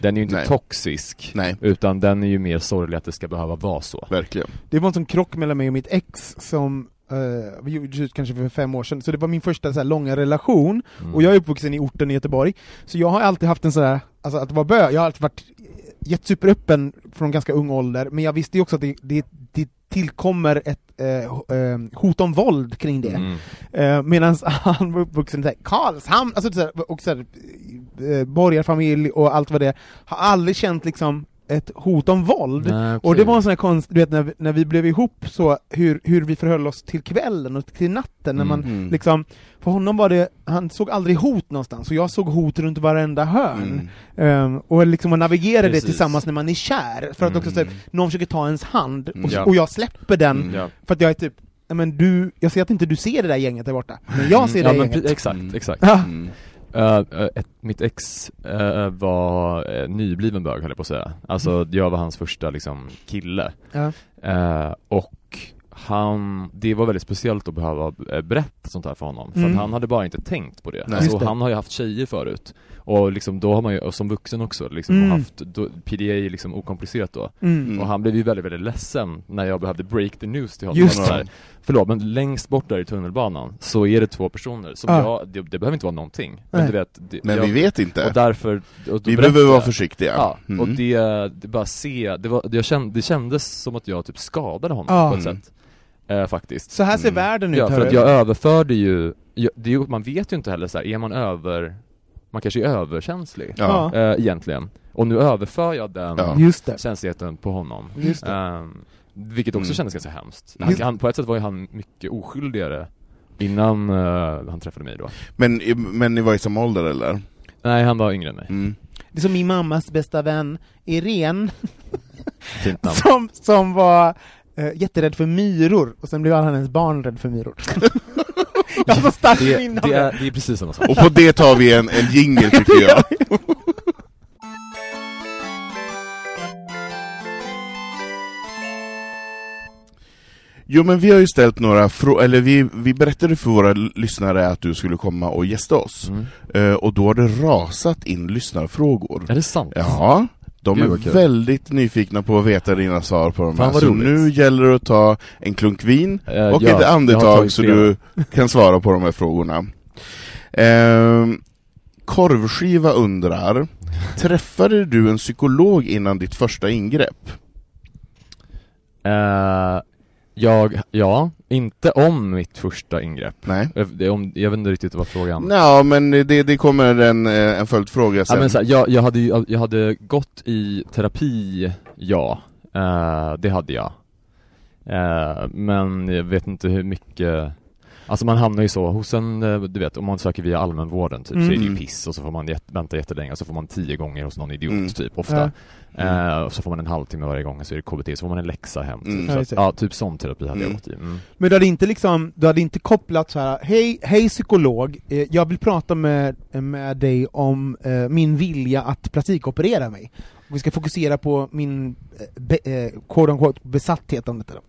Den är ju inte Nej. toxisk, Nej, utan den är ju mer sorglig att det ska behöva vara så. verkligen. Det var en sån krock mellan mig och mitt ex som eh, vi gjorde slut kanske för fem år sedan, så det var min första så här, långa relation, Mm. och jag är uppvuxen i orten i Göteborg, så jag har alltid haft en sån där, alltså att vara bö, jag har alltid varit jättesuperöppen från ganska ung ålder, men jag visste ju också att det, det, det tillkommer ett eh, eh, hot om våld kring det. Mm. Eh, Medan han var uppvuxen i Karlshamn, alltså, så här, och så här, eh, borgarfamilj och allt vad det är, har aldrig känt liksom ett hot om våld. Nej, Och okej. det var en sån här konst, du vet när vi, när vi blev ihop så, hur, hur vi förhöll oss till kvällen och till natten, när man Mm. liksom, för honom var det, han såg aldrig hot någonstans, och jag såg hot runt varenda hörn. Mm. Ehm, och liksom man navigerar det tillsammans när man är kär, för att också så här, någon försöker ta ens hand, och, Mm. Ja. och jag släpper den, Mm, ja. för att jag är typ, "Ja, men du, jag ser att inte du ser det där gänget där borta, men jag ser ja, det men gänget. exakt, Mm. exakt. Ja. Mm. Eh, eh, ett, mitt ex eh, var uh, nybliven bög höll jag på att säga. Alltså jag var hans första liksom kille. Ja. Eh, och han, det var väldigt speciellt att behöva eh, berätta sånt här för honom, för Mm. att han hade bara inte tänkt på det. Nej. Alltså, det. han har ju haft tjejer förut, och liksom då har man ju, och som vuxen också, liksom Mm. haft, då, PDA är liksom okomplicerat då. Mm. Mm. Och han blev ju väldigt, väldigt ledsen när jag behövde break the news till honom. Just här, Förlåt, men längst bort där i tunnelbanan så är det två personer som Ah. jag, det, det behöver inte vara någonting. Men du vet, det, Men jag, vi vet inte. och därför, och vi behöver vara försiktiga. Ja, Mm. och det, det bara se, det, var, jag kände, det kändes som att jag typ skadade honom Ja. på ett Mm. sätt. Eh, faktiskt. Så här ser Mm. världen ut, Ja, för att jag överförde ju, jag, det man vet ju inte heller så här, är man över, man kanske är överkänslig, Ja. Eh, egentligen. Och nu överför jag den Ja. Just det. känsligheten på honom. Just det. Ehm, vilket också Mm. kändes ganska hemskt. Han, han, på ett sätt var ju han mycket oskyldigare innan eh, han träffade mig då. Men, men ni var i samma ålder eller? Nej, han var yngre än mig. Mm. Det är som min mammas bästa vän, Irene, som, som var eh, jätterädd för myror, och sen blev alla hennes barn rädd för myror. jag har så starkt Det, minne det, det. är, det är precis samma sak. Och på det tar vi en, en jingle tycker jag. Jo men vi har ju ställt några frågor, eller vi, vi berättade för våra l- lyssnare att du skulle komma och gästa oss. Mm. Eh, och då har det rasat in lyssnarfrågor. Är det sant? Ja, de Gud, är väldigt nyfikna på att veta dina svar på de här. Så roligt. nu gäller det att ta en klunk vin Eh, och ja, ett andetag så du kan svara på de här frågorna. Ehm, korvskiva undrar, träffade du en psykolog innan ditt första ingrepp? Eh, jag, ja, inte om mitt första ingrepp. Nej? Jag, om, jag vet inte riktigt vad frågan Ja, men det, det kommer en, eh, en följdfråga Ja, sen. men så här, jag, jag, hade, jag hade gått i terapi, ja. Eh, det hade jag. Eh, men jag vet inte hur mycket Alltså man hamnar ju så hos en, eh, du vet om man söker via allmänvården typ så är det ju Mm. piss och så får man jät- vänta jättelänge och så får man tio gånger hos någon idiot Mm. typ ofta. Ja. Eh, och så får man en halvtimme varje gång så är det KBT, så får man en läxa hem typ. Mm. Att, ja, typ sån terapi hade jag Mm. gått i. Mm. Men du hade inte liksom, du hade inte kopplat så här, hej, hej psykolog, eh, jag vill prata med, med dig om eh, min vilja att plastikoperera mig. Och vi ska fokusera på min, eh, be, eh, quote unquote, besatthet om detta då.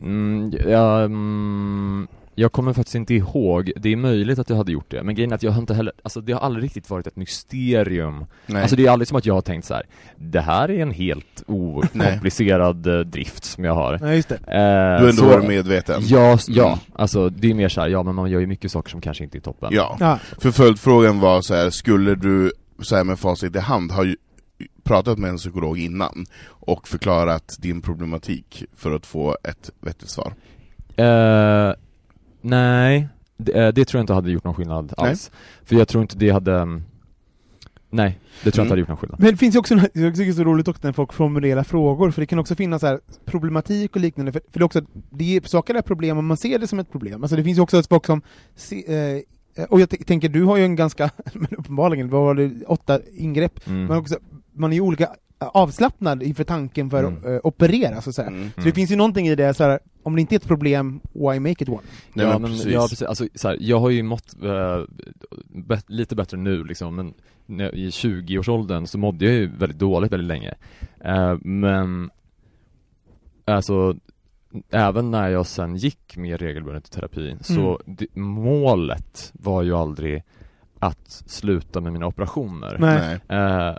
Mm, ja, mm, jag kommer faktiskt inte ihåg, det är möjligt att jag hade gjort det, men grejen är att jag har inte heller, alltså det har aldrig riktigt varit ett mysterium Nej. Alltså det är aldrig som att jag har tänkt så här. det här är en helt okomplicerad eh, drift som jag har. Ja, just det. Eh, du har ändå så- varit medveten? Ja, ja, Mm. alltså det är mer så här, ja men man gör ju mycket saker som kanske inte är toppen. Ja. Ja. För följdfrågan var så här, skulle du så här med facit i hand ha ju pratat med en psykolog innan och förklarat din problematik för att få ett vettigt svar? Eh, nej, det, eh, det tror jag inte hade gjort någon skillnad Nej. alls. För jag tror inte det hade, mm, nej, det tror jag Mm. inte hade gjort någon skillnad. Men det finns ju också, jag tycker det är så roligt också när folk formulerar frågor, för det kan också finnas så här problematik och liknande, för, för det är också, det är, saker är problem och man ser det som ett problem. Alltså det finns ju också ett folk som, se, eh, och jag tänker, du har ju en ganska, men uppenbarligen, vad var det, åtta ingrepp, Mm. men också, man är ju olika avslappnad inför tanken för att Mm. eh, operera, så att säga. Mm. Så det finns ju någonting i det, så här, om det inte är ett problem, why make it one? Nej, ja, men men, precis. ja precis, alltså så här, jag har ju mått bet- lite bättre nu liksom, men när, jag- i 20-årsåldern så mådde jag ju väldigt dåligt väldigt länge. Eh, men, alltså, även när jag sen gick mer regelbundet i terapi, så det, målet var ju aldrig att sluta med mina operationer. Nej. Eh,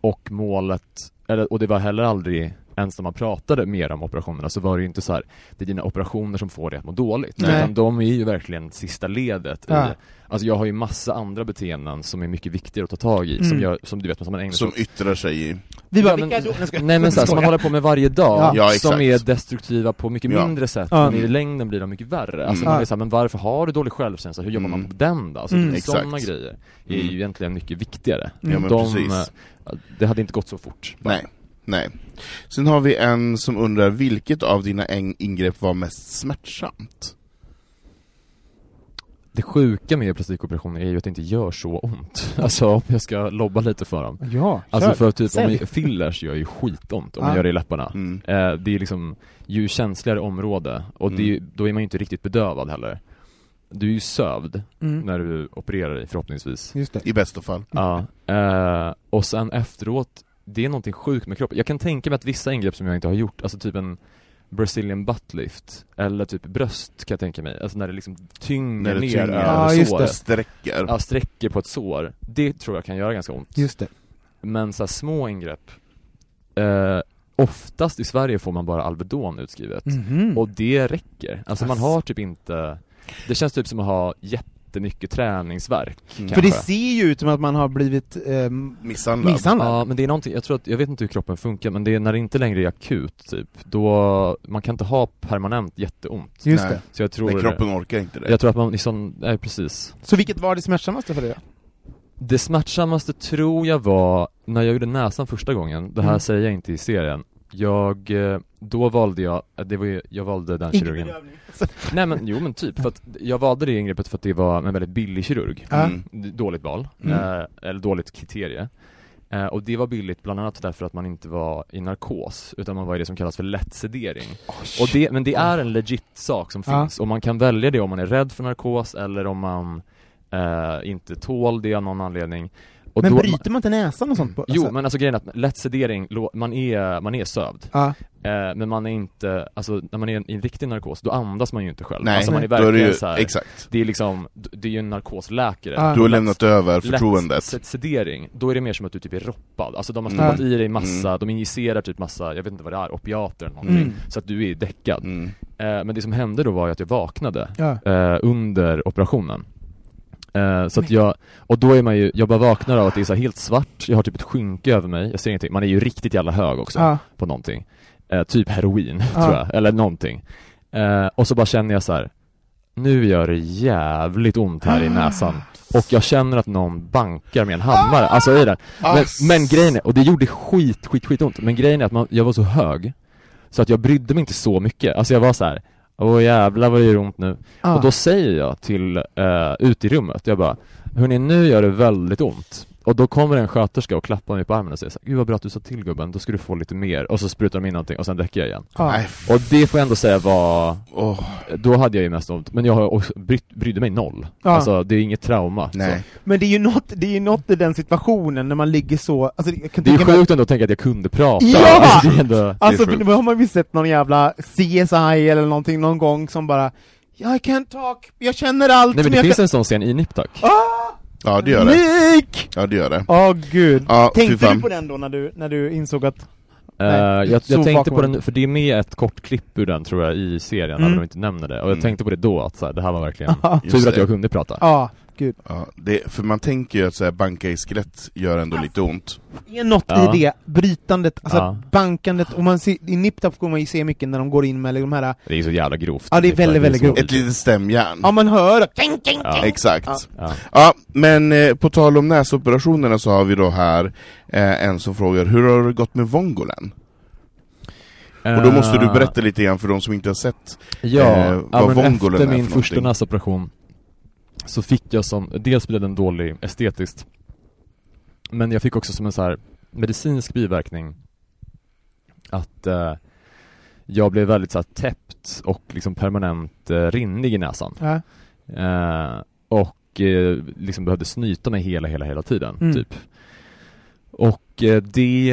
och målet, eller, och det var heller aldrig ens när man pratade mer om operationerna så var det ju inte så här, det är dina operationer som får dig att må dåligt. Nej. Utan de är ju verkligen sista ledet Ja. i, alltså jag har ju massa andra beteenden som är mycket viktigare att ta tag i, som Mm. jag, som du vet, som man ägnar sig Som åt. yttrar sig i... Vi bara, Ja, men- Nej men så här, som man håller på med varje dag, Ja. Ja, som är destruktiva på mycket Ja. mindre sätt, Ja. men i längden blir de mycket värre. Alltså Mm. man är så här, men varför har du dålig självkänsla? Hur jobbar Mm. man på den då? Alltså Mm. sådana grejer är Mm. ju egentligen mycket viktigare. Ja men de, precis. eh, det hade inte gått så fort. Nej, nej. Sen har vi en som undrar, vilket av dina ingrepp var mest smärtsamt? Det sjuka med plastikoperationer är ju att det inte gör så ont. Alltså om jag ska lobba lite för dem. Ja, Alltså kör. för typ, om Sälj. jag- fillers gör ju skitont om man Ja. gör det i läpparna. Mm. Eh, det är liksom ju känsligare område och det, är Mm. då är man ju inte riktigt bedövad heller. Du är ju sövd Mm. när du opererar dig förhoppningsvis. Just det. I bästa fall. Ja, eh, och sen efteråt, det är någonting sjukt med kroppen. Jag kan tänka mig att vissa ingrepp som jag inte har gjort, alltså typ en Brazilian buttlift, eller typ bröst kan jag tänka mig, alltså när det liksom tynger När det ner tynger. över Ja, just såret. det. Sträcker. Ja, sträcker på ett sår. Det tror jag kan göra ganska ont. Just det. Men så här små ingrepp, eh, oftast i Sverige får man bara Alvedon utskrivet. Mhm. Och det räcker. Alltså man har typ inte, det känns typ som att ha jättemycket träningsverk. Mm. För det ser ju ut som att man har blivit ehm, Misshandlad. misshandlad. Ja, men det är någonting, jag tror att, jag vet inte hur kroppen funkar, men det är när det inte längre är akut typ, då, man kan inte ha permanent jätteont. Just Nej. det. Så jag tror, Nej, kroppen orkar inte det. jag tror att man sån, nej precis. Så vilket var det smärtsammaste för dig då? Det smärtsammaste tror jag var när jag gjorde näsan första gången, det här Mm. säger jag inte i serien, jag, eh, då valde jag, eh, det var ju, jag valde den kirurgen. Nej men jo men typ, för att jag valde det ingreppet för att det var en väldigt billig kirurg. Mm. Dåligt val, Mm. eh, eller dåligt kriterie. Eh, Och det var billigt bland annat därför att man inte var i narkos, utan man var i det som kallas för lätt sedering och det, Men det är en legit sak som Ja. finns, och man kan välja det om man är rädd för narkos eller om man eh, inte tål det av någon anledning och Men då, bryter man inte näsan och sånt? På, Jo men alltså grejen är att lätt sedering, man är, man är sövd Ja. eh, Men man är inte, alltså när man är i en riktig narkos, då andas man ju inte själv Nej, alltså man är då är det verkligen ju, så här, exakt. det är liksom, det är ju en narkosläkare Ja. Du har lämnat över förtroendet. Lätt sedering, då är det mer som att du typ är roppad, alltså de har Mm. stoppat i dig massa, de injicerar typ massa, jag vet inte vad det är, opiater eller någonting, Mm. så att du är däckad Mm. eh, Men det som hände då var ju att jag vaknade Ja. eh, under operationen eh, Så att jag, och då är man ju, jag bara vaknar av att det är så helt svart, jag har typ ett skynke över mig, jag ser ingenting, man är ju riktigt jävla hög också Ja. på någonting eh, Typ heroin, Ja. tror jag, eller någonting eh, Och så bara känner jag så här. Nu gör det jävligt ont här i näsan Och jag känner att någon bankar med en hammare, alltså i det men, Ass. men grejen är, och det gjorde skit, skit, skit ont Men grejen är att man, jag var så hög Så att jag brydde mig inte så mycket, alltså jag var så här. Åh jävlar vad det gör ont nu Ja. Och då säger jag till, uh, ut i rummet, jag bara Hörni nu gör det väldigt ont Och då kommer en sköterska och klappar mig på armen och säger så här, Gud vad bra att du sa till gubben, då ska du få lite mer Och så sprutar de in någonting och sen däckar jag igen. Nej, Och det får jag ändå säga var, åh, då hade jag ju mest ont, men jag har också brytt, brydde mig noll Ja. Alltså det är inget trauma nej. Men det är ju något, det är ju något i den situationen när man ligger så, alltså jag kan. Det är sjukt ändå att tänka att jag kunde prata Ja! alltså, det är ändå, det Alltså är för sjukt. nu har man ju sett någon jävla CSI eller någonting någon gång som bara I can't talk, jag känner allt Nej men men det finns kan... en sån scen i Nip Tuck Ah! Ja det gör det. Nick! Ja det gör det. Åh gud. Ja, Tänkte fan. du på den då när du, när du insåg att... Nej, jag, jag tänkte bakom. på den, för det är med ett kort klipp ur den tror jag i serien, Mm. även om de inte nämner det, och jag Mm. tänkte på det då, att så här, det här var verkligen tur att jag kunde prata Ja, gud. Ja, det, för man tänker ju att så här, banka i skelett gör ändå lite ont. Det är något Ja. i det, brytandet, alltså Ja. bankandet, och man ser, i Niptap får man ju se mycket när de går in med de här, Det är så jävla grovt Ja, det är väldigt, väldigt grovt. Ett litet stämjärn. ja man hör, ting, ting, Ja. ting. Exakt. Ja. Ja. Ja. men eh, på tal om näsoperationerna så har vi då här eh, en som frågar, hur har det gått med vongolen? Och då måste du Eh, berätta lite grann för de som inte har sett. Ja, eh, vad ja men vongolen efter är min för första någonting. näsoperation så fick jag som, dels blev den dålig estetiskt men jag fick också som en så här medicinsk biverkning att eh, jag blev väldigt så här täppt och liksom permanent eh, rinnig i näsan Ja. eh, och eh, liksom behövde snyta mig hela, hela, hela tiden Mm. typ och eh, det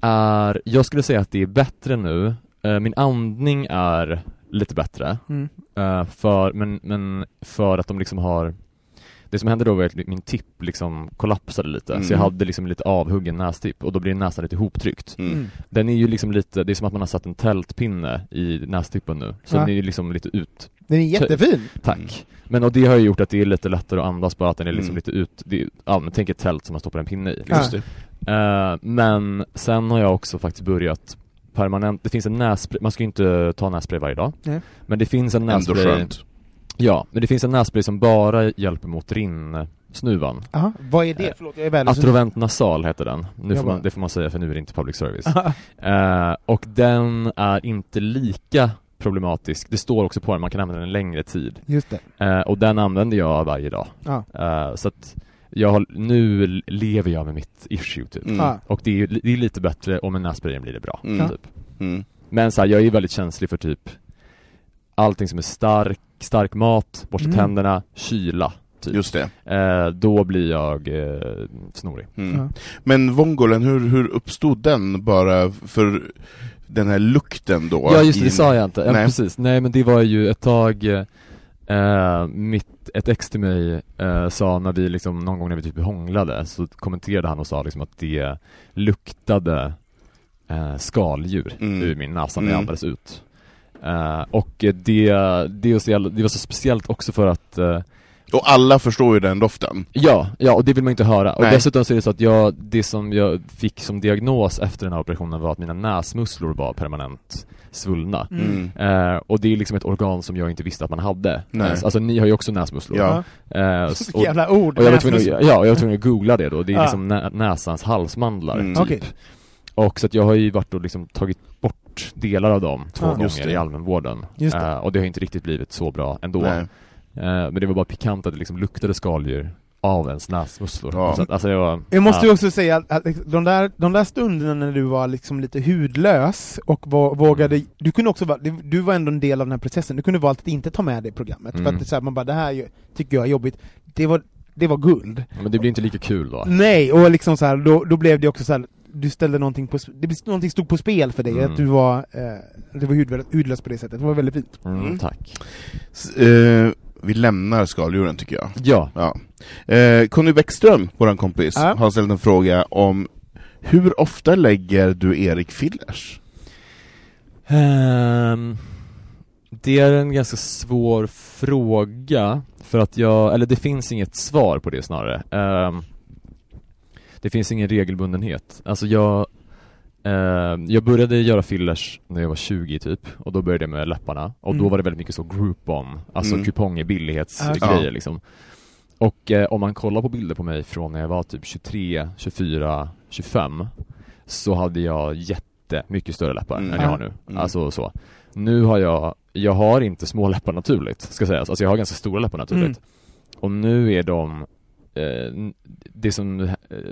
är, jag skulle säga att det är bättre nu eh, min andning är lite bättre Mm. Eh, för, men, men för att de liksom har Det som hände då var att min tipp liksom kollapsade lite, Mm. så jag hade liksom lite avhuggen nästipp och då blir näsan lite ihoptryckt. Mm. Mm. Den är ju liksom lite, det är som att man har satt en tältpinne i nästippen nu, så Ja. den är ju liksom lite ut, Den är jättefin. tack. Mm. Men och det har ju gjort att det är lite lättare att andas bara att den är liksom Mm. lite ut, det är, ja men tänk ett tält som man stoppar en pinne i. Ja. Just det. Eh, men sen har jag också faktiskt börjat permanent, det finns en nässpray, man ska ju inte ta nässpray varje dag. Nej. Men det finns en Ändå nässpray, skönt. ja, men det finns en nässpray som bara hjälper mot rinnsnuvan. Aha. Vad är det? Eh, Förlåt, jag är värdelös. Atrovent nasal heter den. Nu får man, det får man säga för nu är det inte public service. Eh, och den är inte lika problematisk, det står också på den, man kan använda den en längre tid. Just det. Eh, och den använder jag varje dag. Ja. Eh, så att jag har, nu lever jag med mitt issue typ. Mm. Ja. Och det är, ju- det är lite bättre, och med nässprayen blir det bra. Mm. Typ. Mm. Men så här, jag är väldigt känslig för typ allting som är stark, stark mat, borsta Mm. tänderna, kyla. Typ. Just det. Eh, då blir jag eh, snorig. Mm. Ja. Men vongolen, hur, hur uppstod den bara för den här lukten då? Ja just det, det sa jag inte. Ja, Nej. precis. Nej men det var ju ett tag eh, mitt, ett ex till mig eh, sa när vi liksom, någon gång när vi typ hånglade så kommenterade han och sa liksom att det luktade eh, skaldjur Mm. ur min näsa när Mm. jag andades ut. Eh, och det, det, var så jävla, det var så speciellt också för att Och alla förstår ju den doften. Ja, ja och det vill man inte höra. Och Nej. dessutom så är det så att jag, det som jag fick som diagnos efter den här operationen var att mina näsmusslor var permanent svullna. Mm. Eh, och det är liksom ett organ som jag inte visste att man hade. Nej. Eh, Alltså ni har ju också näsmusslor. Ja. Eh, och, jävla ord. och jag var tvungen att, ja, jag var tvungen att googla det då. Det är Ja. liksom nä, näsans halsmandlar, Mm. typ. Okej. Och så att jag har ju varit och liksom tagit bort delar av dem två Ja. Just gånger det. i allmänvården. Just det. Eh, och det har inte riktigt blivit så bra ändå. Nej. Eh, men det var bara pikant att det liksom luktade skaldjur av ens näsmusslor. Ja. Så att, alltså jag var, Jag måste ja. ju också säga att, de, där, de där stunderna när du var liksom lite hudlös och var, vågade, du kunde också vara, du- var ändå en del av den här processen, du kunde valt att inte ta med det i programmet, för Mm. att det, är så här, man bara det här tycker jag är jobbigt, det var, det var guld. Men det blir inte lika kul då. Nej, och liksom så här, då, då blev det också så här, du ställde någonting på, det, någonting stod på spel för dig, Mm. att du var, eh, du var hudlös, hudlös på det sättet, det var väldigt fint. Mm, Mm. Tack. S- eh, vi lämnar skaldjuren tycker jag. Ja. Ja. Eh, Conny Bäckström, våran kompis, Ja. har ställt en fråga om hur ofta lägger du Erik fillers? Ehm, det är en ganska svår fråga, för att jag, eller det finns inget svar på det snarare. Ehm, det finns ingen regelbundenhet. Alltså jag, ehm, jag började göra fillers när jag var 20 typ, och då började jag med läpparna, och då Mm. var det väldigt mycket så groupon, alltså Mm. kuponger, billighetsgrejer Ja. liksom. Och eh, om man kollar på bilder på mig från när jag var typ 23, 24, 25 så hade jag jättemycket större läppar Mm. än jag har nu. Mm. Alltså så. Nu har jag, jag har inte små läppar naturligt, ska sägas. Alltså jag har ganska stora läppar naturligt. Och nu är de, eh, det som, eh,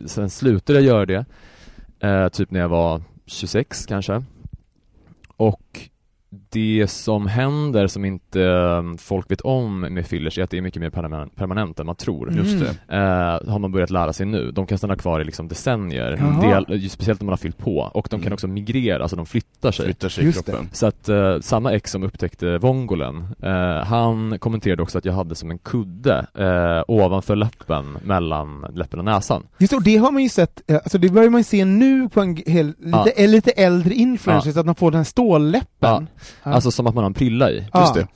sen slutade jag göra det, eh, typ när jag var 26 kanske. Och det som händer som inte eh, folk vet om med fillers är att det är mycket mer permanent, permanent än man tror. Mm. Just det. Eh, har man börjat lära sig nu. De kan stanna kvar i liksom decennier, del, speciellt om man har fyllt på. Och de kan Mm. också migrera, alltså de flyttar sig. Flyttar sig i Just det. kroppen. Så att eh, samma ex som upptäckte vongolen, eh, han kommenterade också att jag hade som en kudde eh, ovanför läppen, mellan läppen och näsan. Just det, och det har man ju sett, eh, alltså det börjar man ju se nu på en hel, lite, Ja. eh, lite äldre influencers, att man får den här stålläppen. Ja. Alltså som att man har en prilla i. Ja. Just det.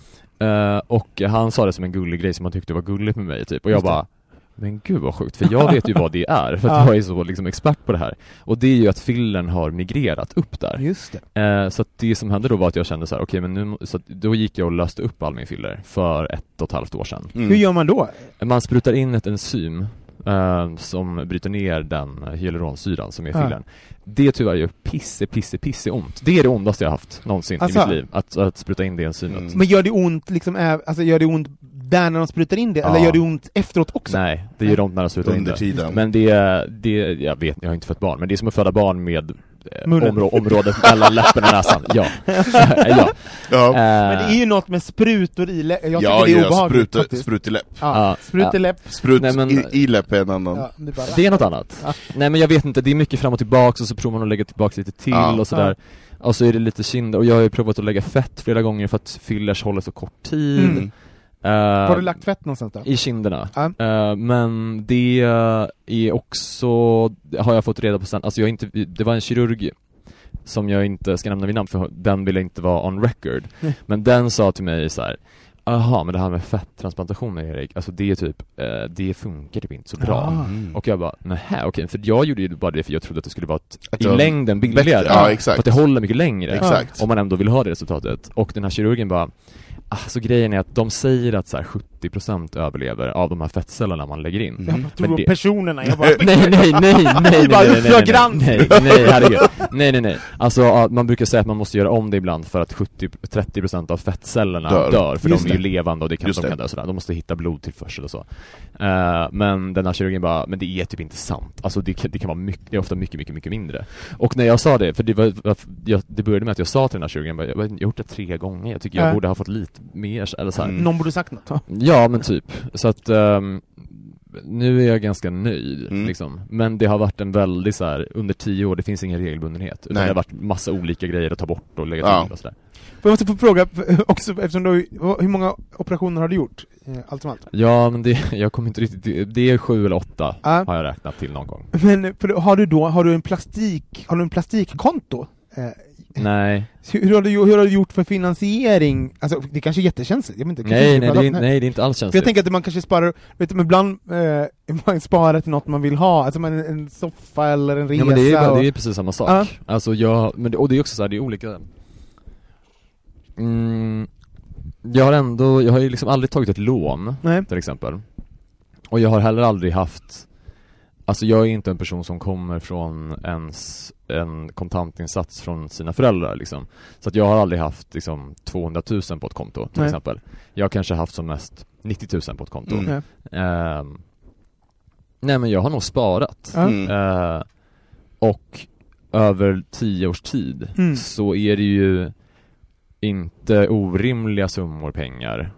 Eh, och han sa det som en gullig grej som han tyckte var gulligt med mig typ, och jag Just bara men gud vad sjukt, för jag vet ju vad det är, för att Ja. jag är så liksom expert på det här. Och det är ju att fillern har migrerat upp där. Just det. Eh, så att det som hände då var att jag kände så här, okej men nu, så att då gick jag och löste upp all min filler för ett och ett halvt år sedan. Mm. Hur gör man då? Man sprutar in ett enzym eh, som bryter ner den hyaluronsyran som är Ja. fillern. Det tyvärr gör pisse, pisse, pisse ont. Det är det ondaste jag haft någonsin Alltså? i mitt liv, att, att spruta in det enzymet. Mm. Men gör det ont liksom, äh, alltså gör det ont där när de sprutar in det, Ja. eller gör det ont efteråt också? Nej, det gör ont när de sprutar in Under det. tiden. Men det, är- det, jag vet, jag har inte fött barn, men det är som att föda barn med. Områ området mellan läppen och näsan. Ja. ja. ja. Eh, Men det är ju något med sprutor i läppen, jag tycker ja, det är ja, obehagligt faktiskt. sprut i läpp. Ja, Ja. sprut i läpp. Sprut Nej, men- i, i läpp är en annan. Ja, det är bara... Det är något annat. Ja. Nej men jag vet inte, det är mycket fram och tillbaks och så provar man att lägga tillbaks lite till Ja. och sådär. Och så är det lite kinder, och jag har ju provat att lägga fett flera gånger för att fillers håller så kort tid. Mm. Eh, Har du lagt fett någonstans då? I kinderna. Ja. Eh, men det är också, har jag fått reda på sen, alltså jag inte, det var en kirurg som jag inte ska nämna vid namn för den ville inte vara on record. Nej. Men den sa till mig så här. Jaha, men det här med fetttransplantationer Erik, alltså det är typ, eh, det funkar typ inte så bra. Ah. Mm. Och jag bara, nähä okej, för jag gjorde ju bara det för jag trodde att det skulle vara ett, Att i längden billigare. ja, exakt. För att det håller mycket längre. Exakt. Om man ändå vill ha det resultatet. Och den här kirurgen bara, alltså grejen är att de säger att så här 70% överlever av de här fettcellerna man lägger in. Jag Mm. bara tror det- personerna, jag bara... Nej, nej, nej, nej, nej, nej, nej, nej, nej, nej, nej, nej, herregud. Nej, nej, nej. Alltså, man brukar säga att man måste göra om det ibland för att 70-30% av fettcellerna Dör. dör, för Just de är ju det. levande och det kan, Just de kan dö sådär. De måste hitta blodtillförsel och så. Eh, men den här kirurgen bara, men det är typ inte sant. Alltså det, kan- det kan vara mycket, det är ofta mycket, mycket, mycket mindre. Och när jag sa det, för det var, jag, det började med att jag sa till den här kirurgen, bara, jag har gjort det tre gånger, jag tycker jag Ja. borde ha fått lite mer, eller så här. Mm. Någon borde sagt något. va? Ja men typ, så att ehm, nu är jag ganska nöjd Mm. liksom. Men det har varit en väldigt så här under tio år, det finns ingen regelbundenhet. Utan Nej. det har varit massa olika grejer att ta bort och lägga Ja. till och sådär. Jag måste få fråga, också eftersom du, hur många operationer har du gjort? Eh, Allt som allt. Ja men det, jag kommer inte riktigt, det- det är sju eller åtta Ja. har jag räknat till någon gång. Men för, har du då, har du en plastik, har du en plastikkonto? Nej, hur, har du, hur har du gjort för finansiering? Alltså det kanske är jättekänsligt, jag vet inte. nej, nej, det är, nej det är inte alls För jag känsligt. tänker att man kanske sparar, vet du, men ibland eh, man sparar till något man vill ha, alltså man, en soffa eller en resa Ja men det är, och, det är precis samma sak. Ja. Alltså jag, men det, och det är också så här, det är olika mm, Jag har ändå, jag har ju liksom aldrig tagit ett lån Nej. till exempel. Och jag har heller aldrig haft Alltså jag är inte en person som kommer från ens en kontantinsats från sina föräldrar liksom. Så att jag har aldrig haft liksom 200 000 på ett konto till Nej. exempel. Jag har kanske haft som mest 90 000 på ett konto. Mm. Ehm, nej men jag har nog sparat. Mm. Eh, och över tio års tid Mm. så är det ju inte orimliga summor pengar,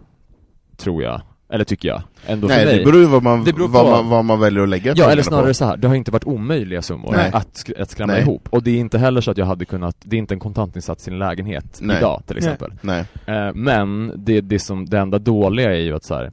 tror jag. Eller tycker jag, ändå Nej, för mig. det beror ju vad man, Det beror vad på- man, vad man väljer att lägga Ja eller snarare på. så här. det har inte varit omöjliga summor Nej. att, sk- att skrämma Nej. ihop. Och det är inte heller så att jag hade kunnat, det är inte en kontantinsats i en lägenhet Nej. idag till Nej. exempel. Nej. Eh, men det, det, som, det enda dåliga är ju att så här,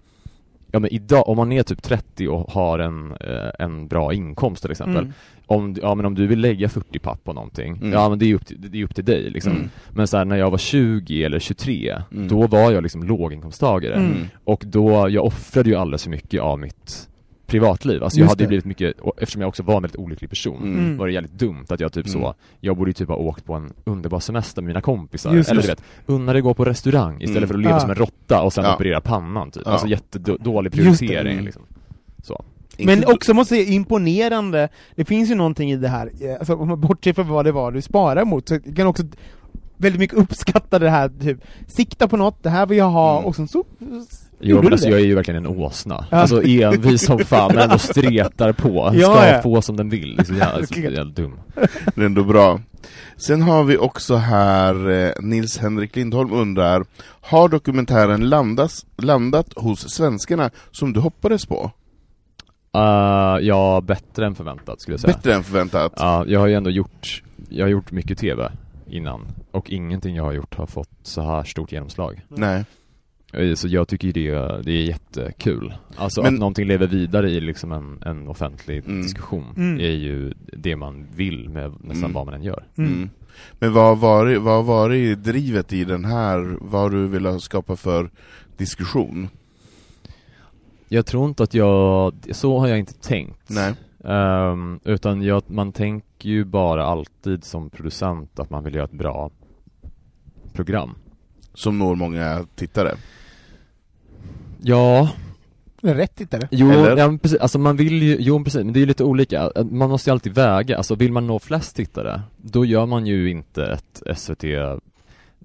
ja men idag, om man är typ 30 och har en, eh, en bra inkomst till exempel, Mm. om, ja men om du vill lägga 40 papp på någonting, Mm. ja men det är upp till, det är upp till dig liksom. Mm. Men så här, när jag var 20 eller 23, Mm. då var jag liksom låginkomsttagare. Mm. Och då, jag offrade ju alldeles för mycket av mitt privatliv. Alltså jag Just hade ju det. blivit mycket, eftersom jag också var en väldigt olycklig person, Mm. var det jävligt dumt att jag typ Mm. så, jag borde ju typ ha åkt på en underbar semester med mina kompisar, Just eller du vet, unna dig gå på restaurang istället Mm. för att leva Ah. som en råtta och sen Ja. operera pannan typ. Ja. Alltså jättedålig Just det. prioritering Mm. liksom. Så. Men också måste jag säga, imponerande, det finns ju någonting i det här, eh, alltså om man bortser från vad det var du sparar mot, så jag kan också väldigt mycket uppskatta det här, typ, sikta på något, det här vill jag ha, Mm. och sen så Jo gjorde men alltså jag är ju verkligen en åsna. Ja. Alltså envis som fan, men ändå stretar på. Ja, Ska ja. få som den vill. Det är så jävla, så jävla dum. Det är ändå bra. Sen har vi också här, eh, Nils Henrik Lindholm undrar, har dokumentären landas, landat hos svenskarna som du hoppades på? Uh, ja, bättre än förväntat skulle jag säga. Bättre än förväntat? Ja, jag har ju ändå gjort, jag har gjort mycket TV innan. Och ingenting jag har gjort har fått så här stort genomslag. Nej. Eh, Så jag tycker ju det, det är jättekul. Alltså Men- att någonting lever vidare i liksom en, en offentlig Mm. diskussion Mm. är ju det man vill med nästan Mm. vad man än gör. Mm. Mm. Men vad har varit, vad har varit drivet i den här, vad du velat skapa för diskussion? Jag tror inte att jag, så har jag inte tänkt. Nej. Ehm, utan jag, man tänker ju bara alltid som producent att man vill göra ett bra program. Som når många tittare? Ja, rätt tittare. jo, Eller? ja, precis, alltså man vill ju, jo precis, men det är ju lite olika. Man måste ju alltid väga, alltså vill man nå flest tittare, då gör man ju inte ett SVT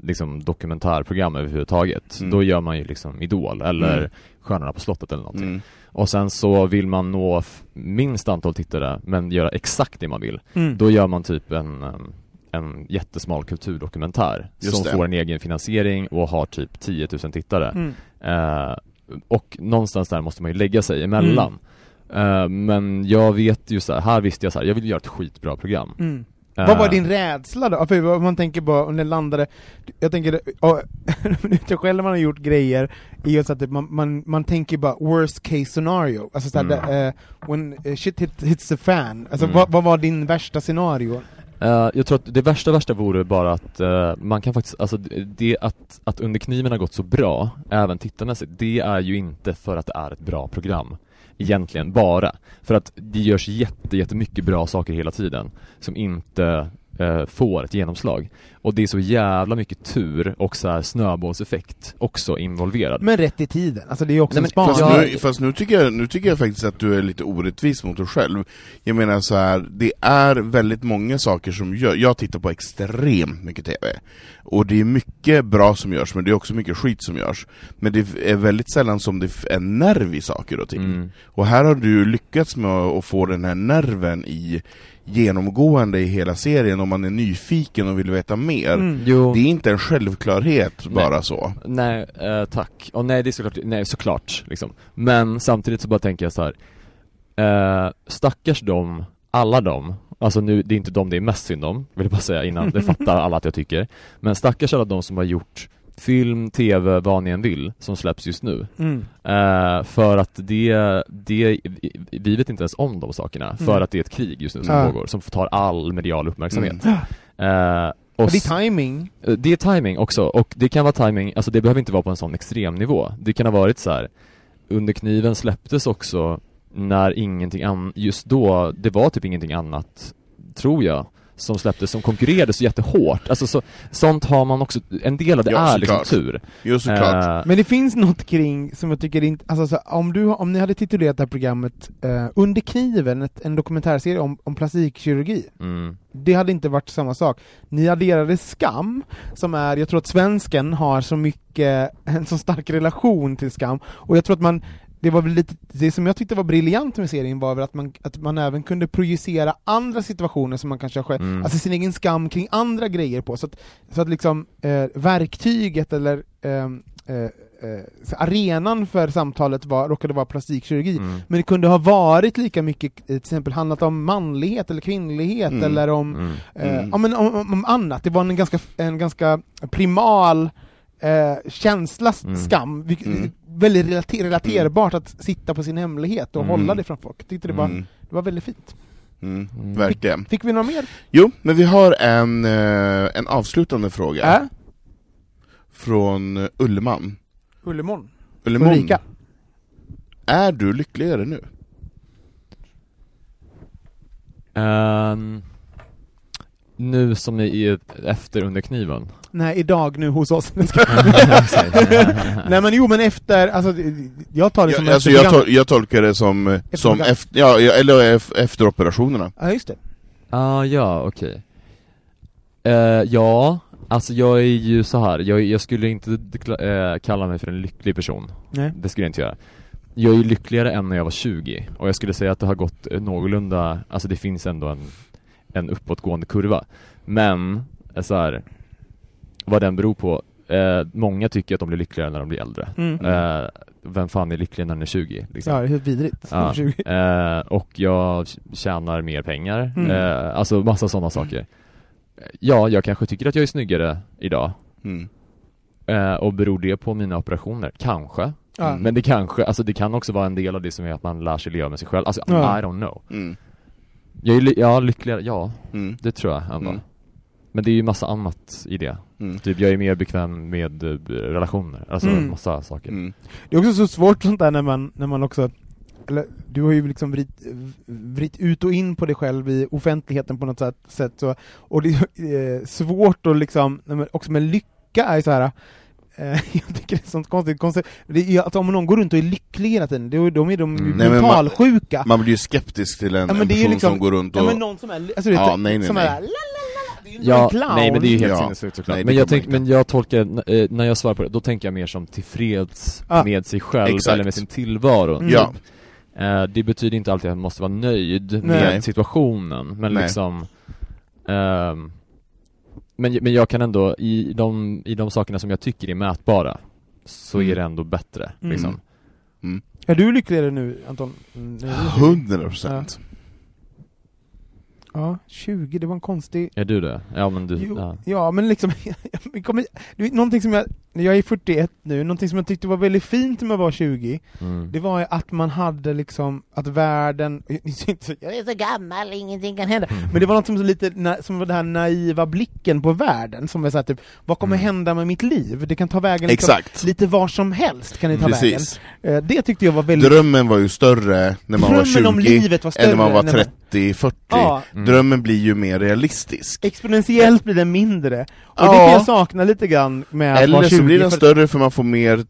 liksom dokumentärprogram överhuvudtaget. Mm. Då gör man ju liksom Idol eller Mm. Stjärnorna på slottet eller någonting. Mm. Och sen så vill man nå f- minst antal tittare, men göra exakt det man vill. Mm. Då gör man typ en, um, en jättesmal kulturdokumentär Just som det. får en egen finansiering och har typ 10 000 tittare. Mm. Eh, och någonstans där måste man ju lägga sig emellan. Eh, men jag vet ju så här, här visste jag så här, jag vill göra ett skitbra program. Mm. Vad var din rädsla då? För vad man tänker bara, om den landade, jag tänker, ja, jag själv man har gjort grejer, i att man, man, man tänker bara worst case scenario, alltså såhär, Mm. det, eh, when shit hit, hits the fan, alltså Mm. vad, vad var din värsta scenario? Uh, jag tror att det värsta värsta vore bara att uh, man kan faktiskt, alltså det att, att Under kniven har gått så bra, även tittarmässigt, det är ju inte för att det är ett bra program. Egentligen bara. För att det görs jätte, jättemycket bra saker hela tiden som inte får ett genomslag. Och det är så jävla mycket tur och så här snöbollseffekt också involverad. Men rätt i tiden, alltså det är också Nej, en men-. Fast, nu, fast nu, tycker jag, nu tycker jag faktiskt att du är lite orättvis mot dig själv. Jag menar så här, det är väldigt många saker som gör, jag tittar på extremt mycket TV, och det är mycket bra som görs, men det är också mycket skit som görs. Men det är väldigt sällan som det är nerv i saker och ting. Mm. Och här har du lyckats med att få den här nerven i genomgående i hela serien om man är nyfiken och vill veta mer. Mm. Det är inte en självklarhet Nej. bara så. Nej, eh, tack. Och nej, det är såklart, nej såklart liksom. Men samtidigt så bara tänker jag så här. Eh, stackars dem, alla dem, alltså nu, det är inte dem det är mest synd om, vill jag bara säga innan, det fattar alla att jag tycker. Men stackars alla de som har gjort film, tv, vad ni än vill, som släpps just nu. Mm. Eh, för att det, det, vi vet inte ens om de sakerna, för Mm. att det är ett krig just nu som Ja. pågår, som tar all medial uppmärksamhet. Mm. Eh, Och det är timing. Eh, Det är timing också, och det kan vara timing, alltså det behöver inte vara på en sån extrem nivå. Det kan ha varit så här. under kniven släpptes också när ingenting annat, just då, det var typ ingenting annat, tror jag, som släpptes som konkurrerade så jättehårt. Alltså så, sånt har man också, en del av det Ja, är liksom såklart. tur. Jo såklart. Eh, Men det finns något kring som jag tycker inte, alltså så, om, du, om ni hade titulerat det här programmet eh, Under kniven, ett, en dokumentärserie om, om plastikkirurgi, mm, det hade inte varit samma sak. Ni adderade skam, som är, jag tror att svensken har så mycket, en så stark relation till skam, och jag tror att man det var väl lite, det som jag tyckte var briljant med serien var väl att man, att man även kunde projicera andra situationer som man kanske har själv, Mm. alltså sin egen skam kring andra grejer på, så att, så att liksom eh, verktyget eller ehm, eh, eh, arenan för samtalet var, råkade vara plastikkirurgi, mm, men det kunde ha varit lika mycket, eh, till exempel handlat om manlighet eller kvinnlighet Mm. eller om mm. Eh, Mm. ja, men om, om, om annat, det var en ganska, en ganska primal eh, känsla, Mm. skam, vilket, Mm. Väldigt relater, relaterbart att sitta på sin hemlighet och Mm. hålla det från folk. Jag tyckte det var, Mm. det var väldigt fint. Mm. Mm. Verkligen. Fick vi några mer? Jo, men vi har en, eh, en avslutande fråga Äh? från Ulleman. Ullemon? Ullemon, Ulrika? är du lyckligare nu? Ehm, nu som ni är efter under kniven. Nej, idag nu hos oss. Nej men jo men efter, alltså jag tar det som Jag, alltså, jag, tol jag tolkar det som, Efter som efter, ja, ja, eller ef- efter operationerna. Ja just det. Ah, ja, okej. Eh, ja, alltså jag är ju så här. jag, jag skulle inte eh, kalla mig för en lycklig person. Nej. Det skulle jag inte göra. Jag är ju lyckligare än när jag var 20, och jag skulle säga att det har gått eh, någorlunda, alltså det finns ändå en, en uppåtgående kurva. Men, eh, så här, vad den beror på, eh, många tycker att de blir lyckligare när de blir äldre. Mm. Eh, vem fan är lycklig när den är 20? Liksom? Ja, det är helt vidrigt. Ja, 20. eh, och jag tjänar mer pengar, Mm. eh, alltså massa sådana saker. Ja, jag kanske tycker att jag är snyggare idag, Mm. eh, och beror det på mina operationer? Kanske. Men det kanske, alltså det kan också vara en del av det som är att man lär sig leva med sig själv, alltså. I don't know. Jag är ly- ja, lyckligare, ja, Mm. det tror jag ändå. Mm. Men det är ju massa annat i det. Mm. Typ jag är mer bekväm med eh, relationer, alltså Mm. massa saker. Mm. Det är också så svårt sånt där när man, när man också eller, du har ju liksom vrit, vrit ut och in på dig själv i offentligheten på något sätt, så, och det är eh, svårt att liksom, också med lycka är så här. Eh, jag tycker det är sånt konstigt, konstigt. Det är, att om någon går runt och är lycklig hela tiden, då, då är de Mm. Nej, men man- mentalsjuka. Man blir ju skeptisk till en, Ja, en person liksom- som går runt och... Ja men någon som är, alltså du vet, Ja, nej, nej, som nej. är Ja, nej men det är ju helt Ja. sinnessjukt såklart. Nej, men, jag tänk, men jag tolkar, eh, när jag svarar på det, då tänker jag mer som tillfreds Ja. med sig själv Exakt. eller med sin tillvaro. Mm. Ja. Eh, det betyder inte alltid att man måste vara nöjd Nej. med situationen, men Nej. liksom ehm, men, men jag kan ändå, i de, i de sakerna som jag tycker är mätbara, så Mm. är det ändå bättre, Mm. liksom. Är du lyckligare nu Anton? Mm. Hundra procent. Ja, 20, det var en konstig... Är du det? Ja men du, Jo, ja. ja. men liksom, kommer, du vet, någonting som jag, jag är 41 nu, någonting som jag tyckte var väldigt fint när man var 20, Mm. det var att man hade liksom, att världen, jag är så gammal, ingenting kan hända, men det var något som, lite, som var den här naiva blicken på världen, som var såhär typ, vad kommer Mm. hända med mitt liv? Det kan ta vägen liksom, lite var som helst kan det ta Precis. vägen. Eh, Det tyckte jag var väldigt... Drömmen var ju större när man var Drömmen om 20 livet var än när man större var när man- 30-40. Ja. Mm. Drömmen blir ju mer realistisk. Exponentiellt blir den mindre, och det kan jag sakna lite grann med att Eller 20 så blir den för- större för man får mer,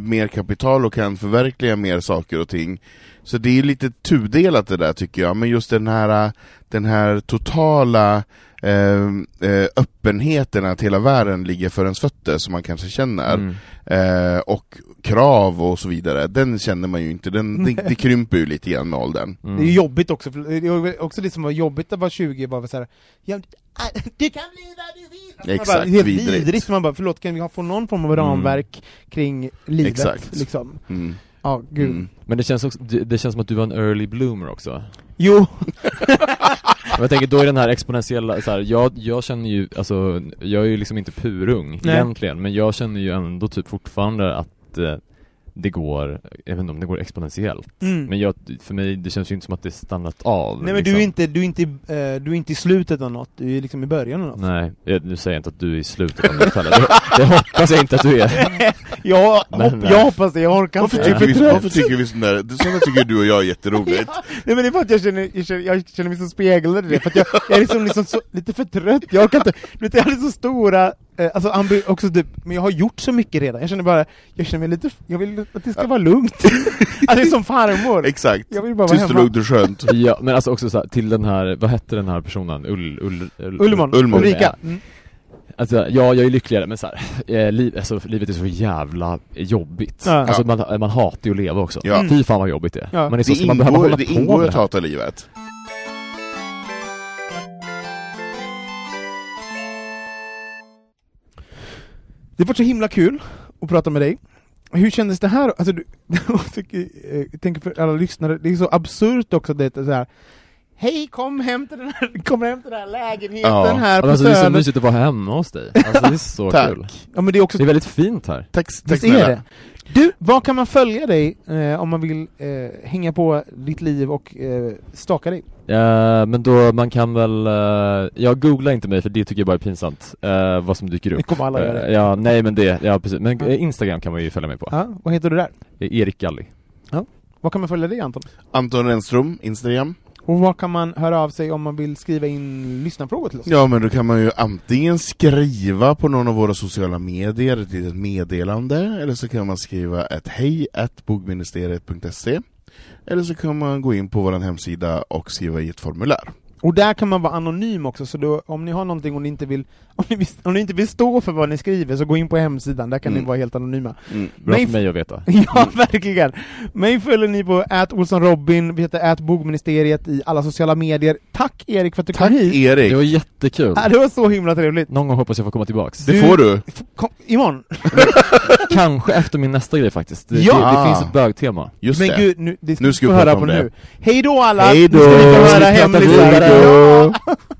mer kapital och kan förverkliga mer saker och ting. Så det är lite tudelat det där tycker jag, men just den här, den här totala eh, eh, öppenheten att hela världen ligger för ens fötter som man kanske känner, Mm. eh, och krav och så vidare, den känner man ju inte, den, det, det krymper ju lite grann med åldern. Mm. Det är jobbigt också, för det var också det som var jobbigt att vara 20 var så här, ja, ah, det kan bli vad du vill! Exakt, bara, helt vidrigt. vidrigt. Man bara, förlåt, kan vi få någon form av ramverk kring livet? Exakt. Liksom. Mm. Ja, gud. Mm. Men det känns, också, det, det känns som att du var en early bloomer också. Jo, jag tänker, då är den här exponentiella, så här, jag, jag känner ju, alltså, jag är ju liksom inte purung Nej. egentligen, men jag känner ju ändå typ fortfarande att eh, det går, jag vet inte om det går exponentiellt. Mm. Men jag, för mig, det känns ju inte som att det är stannat av. nej men liksom. du är inte, du är inte, eh, du är inte i slutet av något, du är liksom i början av något. Nej, jag, nu säger jag inte att du är i slutet av något heller. Det, det hoppas jag inte att du är. Ja, Men, hopp, jag hoppas det, jag orkar Varför inte. tycker, vi, Jag är för varför tycker vi sånt där? Det- Sånt där tycker du och jag är jätteroligt. Ja, nej men det är för att jag känner, jag känner, jag känner mig så speglad i det, för att jag, jag är liksom, liksom så, lite för trött, jag orkar inte, du vet jag hade så stora, alltså ambi, också typ, men jag har gjort så mycket redan, jag känner bara, jag känner mig lite, jag vill att det ska vara lugnt. alltså det är som farmor. Exakt. Jag vill bara vara Tyst och lugnt och skönt. Ja, men alltså också så här, till den här, vad hette den här personen? Ull, ull, ull, Ullman, Ullman. Ulrika. Mm. Alltså, ja, jag är lyckligare, men så här, eh, liv, alltså, livet är så jävla jobbigt. Ja. Alltså man, man hatar ju att leva också. Ja. Fy fan vad jobbigt det är. Ja. Man är så, Det ska man behöva ingår, hålla det på ingår med att hata livet. Det var så himla kul att prata med dig. Hur kändes det här? Alltså, du, jag eh, jag tänker för alla lyssnare, det är så absurt också det är så här. Hej, kom hem till den här, kom hem till den här lägenheten Ja. här på Alltså, det är så Söder. mysigt att vara hemma hos dig. Alltså, det är så Tack. kul. Ja men det är också Det är väldigt fint här. Tack, tack snälla. det? Du, var kan man följa dig eh, om man vill eh, hänga på ditt liv och eh, staka dig? Eh, men då, man kan väl, uh, jag googlar inte mig för det tycker jag bara är pinsamt, eh, vad som dyker Det upp. kommer alla göra. Eh, ja, nej men det, ja precis. Men Ja. eh, Instagram kan man ju följa mig på. Ja, vad heter du där? Eh, Erik Galli. Var kan man följa dig Anton? Anton Renström, Instagram. Och var kan man höra av sig om man vill skriva in lyssnarfrågor till oss? Ja men då kan man ju antingen skriva på någon av våra sociala medier, ett litet meddelande, eller så kan man skriva ett hej bogministeriet.se eller så kan man gå in på vår hemsida och skriva i ett formulär. Och där kan man vara anonym också, så då, om ni har någonting och ni inte vill, om ni, vill, om ni inte vill stå för vad ni skriver, så gå in på hemsidan, där kan Mm. ni vara helt anonyma. Mm. Bra Nej, för mig att veta. Ja, verkligen! Mig följer ni på @olssonrobin, vi heter @bogministeriet i alla sociala medier. Tack Erik för att du Tack kom hit! Erik! Det var jättekul. Ja, det var så himla trevligt! Någon gång hoppas jag få komma tillbaks. Det får du! Kom, imorgon! Kanske efter min nästa grej faktiskt. Det, Ja! det, det finns ett bögtema. Just Men det. gud, nu, det ska Nu vi ska få vi höra prata på det. nu. Hej då alla! Hej då! Nu ska ni få höra Ska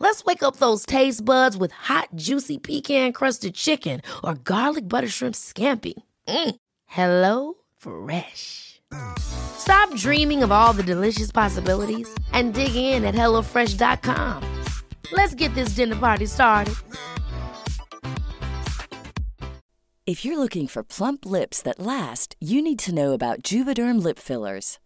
Let's wake up those taste buds with hot, juicy pecan-crusted chicken or garlic butter shrimp scampi. Mm. Hello Fresh. Stop dreaming of all the delicious possibilities and dig in at HelloFresh.com. Let's get this dinner party started. If you're looking for plump lips that last, you need to know about Juvederm lip fillers.